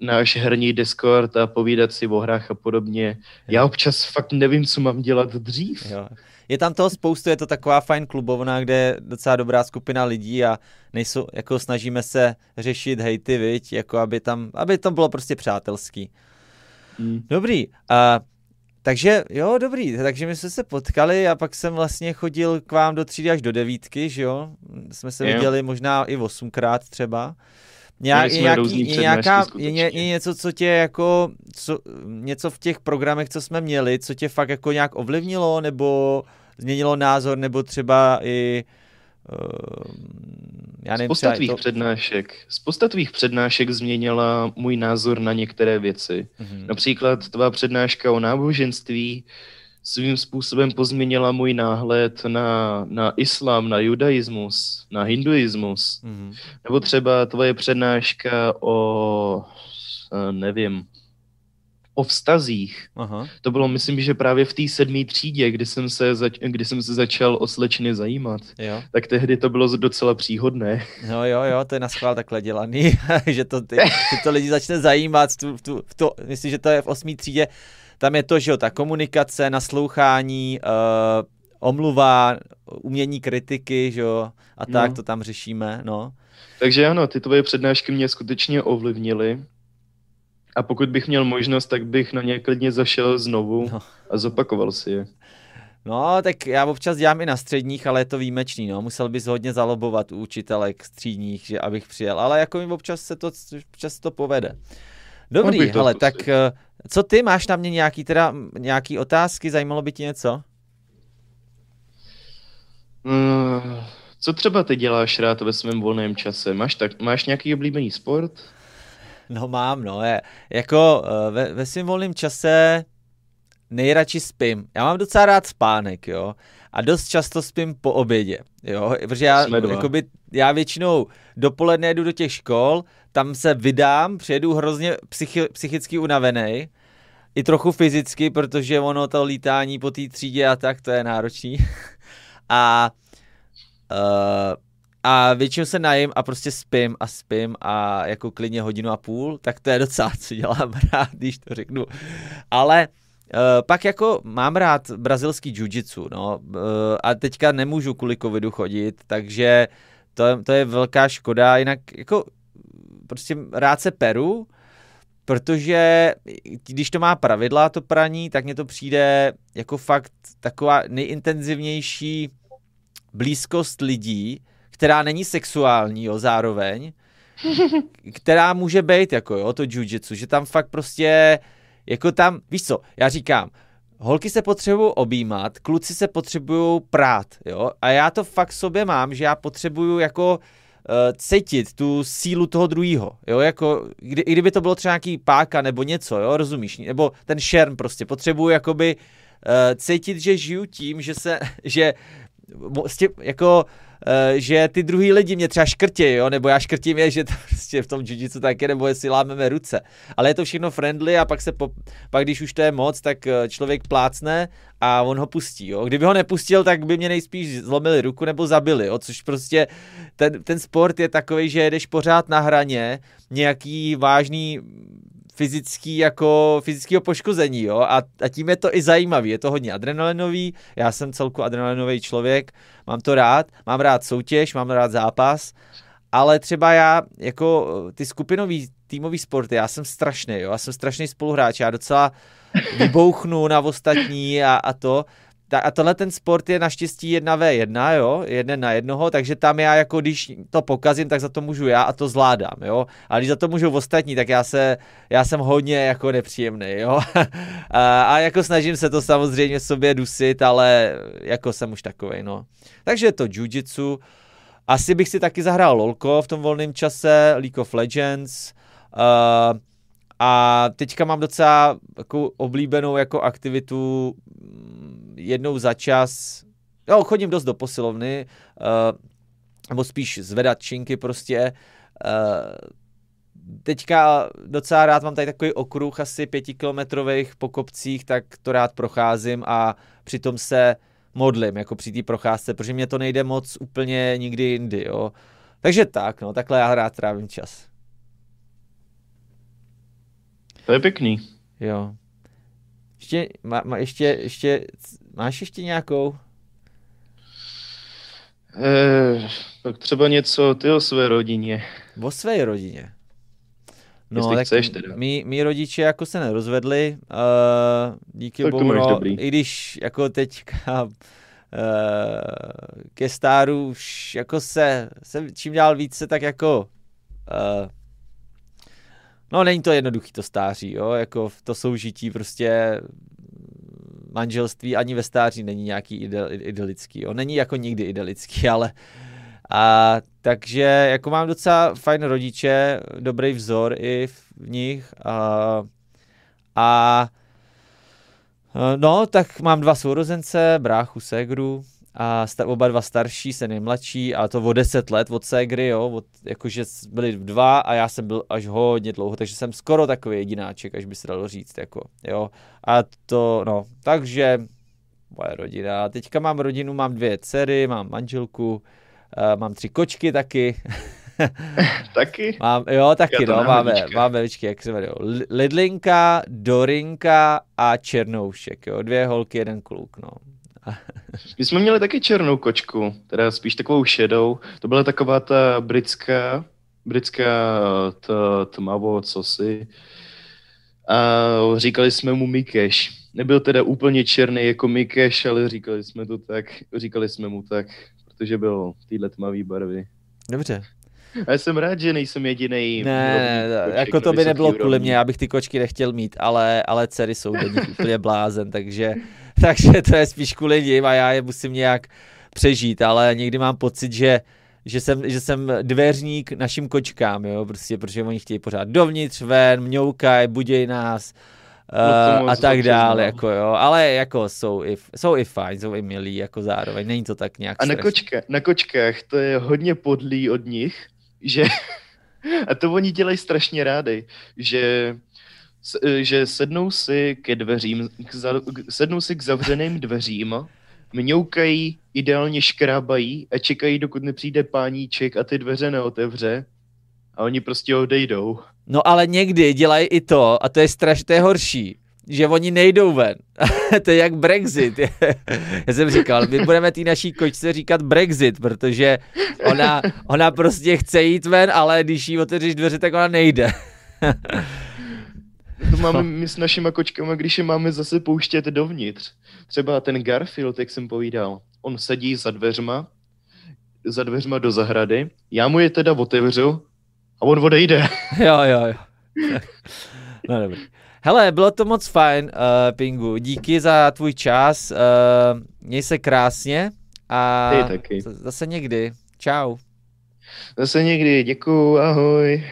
náš herní Discord a povídat si o hrách a podobně. Já občas fakt nevím, co mám dělat dřív. Jo je tam toho spoustu, je to taková fajn klubovna, kde je docela dobrá skupina lidí a nejsou, jako snažíme se řešit hejty, viď, jako aby tam, aby to bylo prostě přátelský. Mm. Dobrý, a takže jo, dobrý, takže my jsme se potkali a pak jsem vlastně chodil k vám do třídy až do devítky, že jo, jsme se yeah. viděli možná i osmkrát třeba. Nějak, je, nějaký, nějaká, je, je něco, co tě jako, co, něco v těch programech, co jsme měli, co tě fakt jako nějak ovlivnilo, nebo změnilo názor, nebo třeba i uh, já nevím, Spousta tvých to... přednášek. Spousta tvých přednášek změnila můj názor na některé věci. Mm-hmm. Například tvá přednáška o náboženství svým způsobem pozměnila můj náhled na, na islám, na judaismus, na hinduismus. Mm-hmm. Nebo třeba tvoje přednáška o, eh, nevím, o vztazích. Aha. To bylo, myslím, že právě v té sedmé třídě, kdy jsem, se zač- kdy jsem se začal o slečny zajímat. Jo. Tak tehdy to bylo docela příhodné. No jo, jo, to je na schvál takhle dělaný, že to, ty, ty to lidi začne zajímat. Tu, tu, to, myslím, že to je v osmé třídě. Tam je to, že jo, ta komunikace, naslouchání, uh, omluva, umění kritiky, že jo, a tak no. to tam řešíme, no. Takže ano, ty tvoje přednášky mě skutečně ovlivnily a pokud bych měl možnost, tak bych na ně klidně zašel znovu no. a zopakoval si je. No, tak já občas dělám i na středních, ale je to výjimečný, no. Musel bys hodně zalobovat u učitelek středních, že abych přijel, ale jako mi občas se to, občas to povede. Dobrý, no, ale tak eh, co ty, máš na mě nějaký, teda, nějaký otázky, zajímalo by ti něco? Mm, co třeba ty děláš rád ve svém volném čase? Máš, tak, máš nějaký oblíbený sport? No mám, no. Je, jako eh, ve, ve svém volném čase nejradši spím. Já mám docela rád spánek, jo. A dost často spím po obědě, jo. Protože já, jakoby, já většinou dopoledne jdu do těch škol, tam se vydám, přijedu hrozně psychi, psychicky unavený, i trochu fyzicky, protože ono to lítání po té třídě a tak, to je náročný. a uh, a většinou se najím a prostě spím a spím a jako klidně hodinu a půl, tak to je docela, co dělám rád, když to řeknu. Ale uh, pak jako mám rád brazilský jiu-jitsu, no, uh, a teďka nemůžu kvůli covidu chodit, takže to, to je velká škoda, jinak jako prostě rád se peru, protože když to má pravidla, to praní, tak mně to přijde jako fakt taková nejintenzivnější blízkost lidí, která není sexuální, jo, zároveň, která může být, jako jo, to jiu-jitsu, že tam fakt prostě, jako tam, víš co, já říkám, holky se potřebují objímat, kluci se potřebují prát, jo, a já to fakt sobě mám, že já potřebuju jako uh, cítit tu sílu toho druhého, jo, jako, kdy, kdyby to bylo třeba nějaký páka nebo něco, jo, rozumíš, nebo ten šerm prostě, potřebuju jakoby uh, cítit, že žiju tím, že se, že jako Eh, že ty druhý lidi mě třeba škrtí, jo, nebo já škrtím je, že to prostě v tom jiu taky, nebo jestli lámeme ruce. Ale je to všechno friendly a pak se, po, pak když už to je moc, tak eh, člověk plácne a on ho pustí, jo. Kdyby ho nepustil, tak by mě nejspíš zlomili ruku nebo zabili, jo, což prostě ten, ten sport je takový, že jedeš pořád na hraně nějaký vážný fyzický jako fyzického poškození, jo, a, a tím je to i zajímavý, je to hodně adrenalinový, já jsem celku adrenalinový člověk, mám to rád, mám rád soutěž, mám rád zápas, ale třeba já jako ty skupinový týmový sporty, já jsem strašný, jo, já jsem strašný spoluhráč, já docela vybouchnu na ostatní a, a to, ta, a tohle ten sport je naštěstí jedna v jedna, jo, jeden na jednoho, takže tam já jako když to pokazím, tak za to můžu já a to zvládám, jo. A když za to můžu ostatní, tak já se, já jsem hodně jako nepříjemný, jo. a, a jako snažím se to samozřejmě sobě dusit, ale jako jsem už takovej, no. Takže je to jiu-jitsu. Asi bych si taky zahrál LOLko v tom volném čase, League of Legends. Uh, a teďka mám docela jako oblíbenou jako aktivitu jednou za čas, jo, chodím dost do posilovny, uh, nebo spíš zvedat činky prostě. Uh, teďka docela rád mám tady takový okruh asi pětikilometrových po kopcích, tak to rád procházím a přitom se modlím, jako při té procházce, protože mě to nejde moc úplně nikdy jindy, jo. Takže tak, no, takhle já rád trávím čas. To je pěkný. Jo. Ještě, má, má, ještě, ještě, máš ještě nějakou? Eh, tak třeba něco ty o své rodině. O své rodině. No, Jestli tak chceš teda. Mí, mý rodiče jako se nerozvedli, uh, díky tak bohu, no, i když jako teďka uh, ke stáru už jako se, se čím dál více tak jako uh, No není to jednoduchý to stáří, jo, jako to soužití prostě manželství ani ve stáří není nějaký ide, idylický, jo. Není jako nikdy idylický, ale a takže jako mám docela fajn rodiče, dobrý vzor i v nich a, a no, tak mám dva sourozence, bráchu, ségru, a sta, oba dva starší, se nejmladší a to o deset let od Segry, jo, od, jakože byli dva a já jsem byl až hodně dlouho, takže jsem skoro takový jedináček, až by se dalo říct, jako, jo. A to, no, takže moje rodina. Teďka mám rodinu, mám dvě dcery, mám manželku, uh, mám tři kočky taky. taky? Mám, jo, taky, no, máme, máme, počkej, jak se jmenuje, Lidlinka, Dorinka a Černoušek, jo, dvě holky, jeden kluk, no. My jsme měli taky černou kočku, teda spíš takovou šedou. To byla taková ta britská, britská ta tmavo, co si. A říkali jsme mu Mikeš. Nebyl teda úplně černý jako Mikeš, ale říkali jsme to tak, říkali jsme mu tak, protože byl v téhle tmavý barvy. Dobře. A já jsem rád, že nejsem jediný. Ne, ne jako to by nebylo kvůli mě, já bych ty kočky nechtěl mít, ale, ale dcery jsou do nich úplně blázen, takže takže to je spíš kvůli ním a já je musím nějak přežít, ale někdy mám pocit, že že jsem, že jsem dveřník našim kočkám, jo, prostě, protože oni chtějí pořád dovnitř, ven, mňoukaj, buděj nás uh, a tak dále, jako jo, ale jako jsou i, jsou i fajn, jsou i milí, jako zároveň, není to tak nějak A na, kočka, na kočkách to je hodně podlý od nich, že, a to oni dělají strašně rádi, že že sednou si ke dveřím, k za, sednou si k zavřeným dveřím, mňoukají, ideálně škrábají a čekají, dokud nepřijde páníček a ty dveře neotevře a oni prostě odejdou. No ale někdy dělají i to, a to je strašně, horší, že oni nejdou ven. to je jak Brexit. Já jsem říkal, my budeme té naší kočce říkat Brexit, protože ona, ona prostě chce jít ven, ale když jí otevřeš dveře, tak ona nejde. to máme my s našima kočkama, když je máme zase pouštět dovnitř. Třeba ten Garfield, jak jsem povídal, on sedí za dveřma, za dveřma do zahrady, já mu je teda otevřu a on odejde. jo, jo, jo. no dobrý. Hele, bylo to moc fajn, uh, Pingu. Díky za tvůj čas. Uh, měj se krásně a taky. zase někdy. Čau. Zase někdy. Děkuju. Ahoj.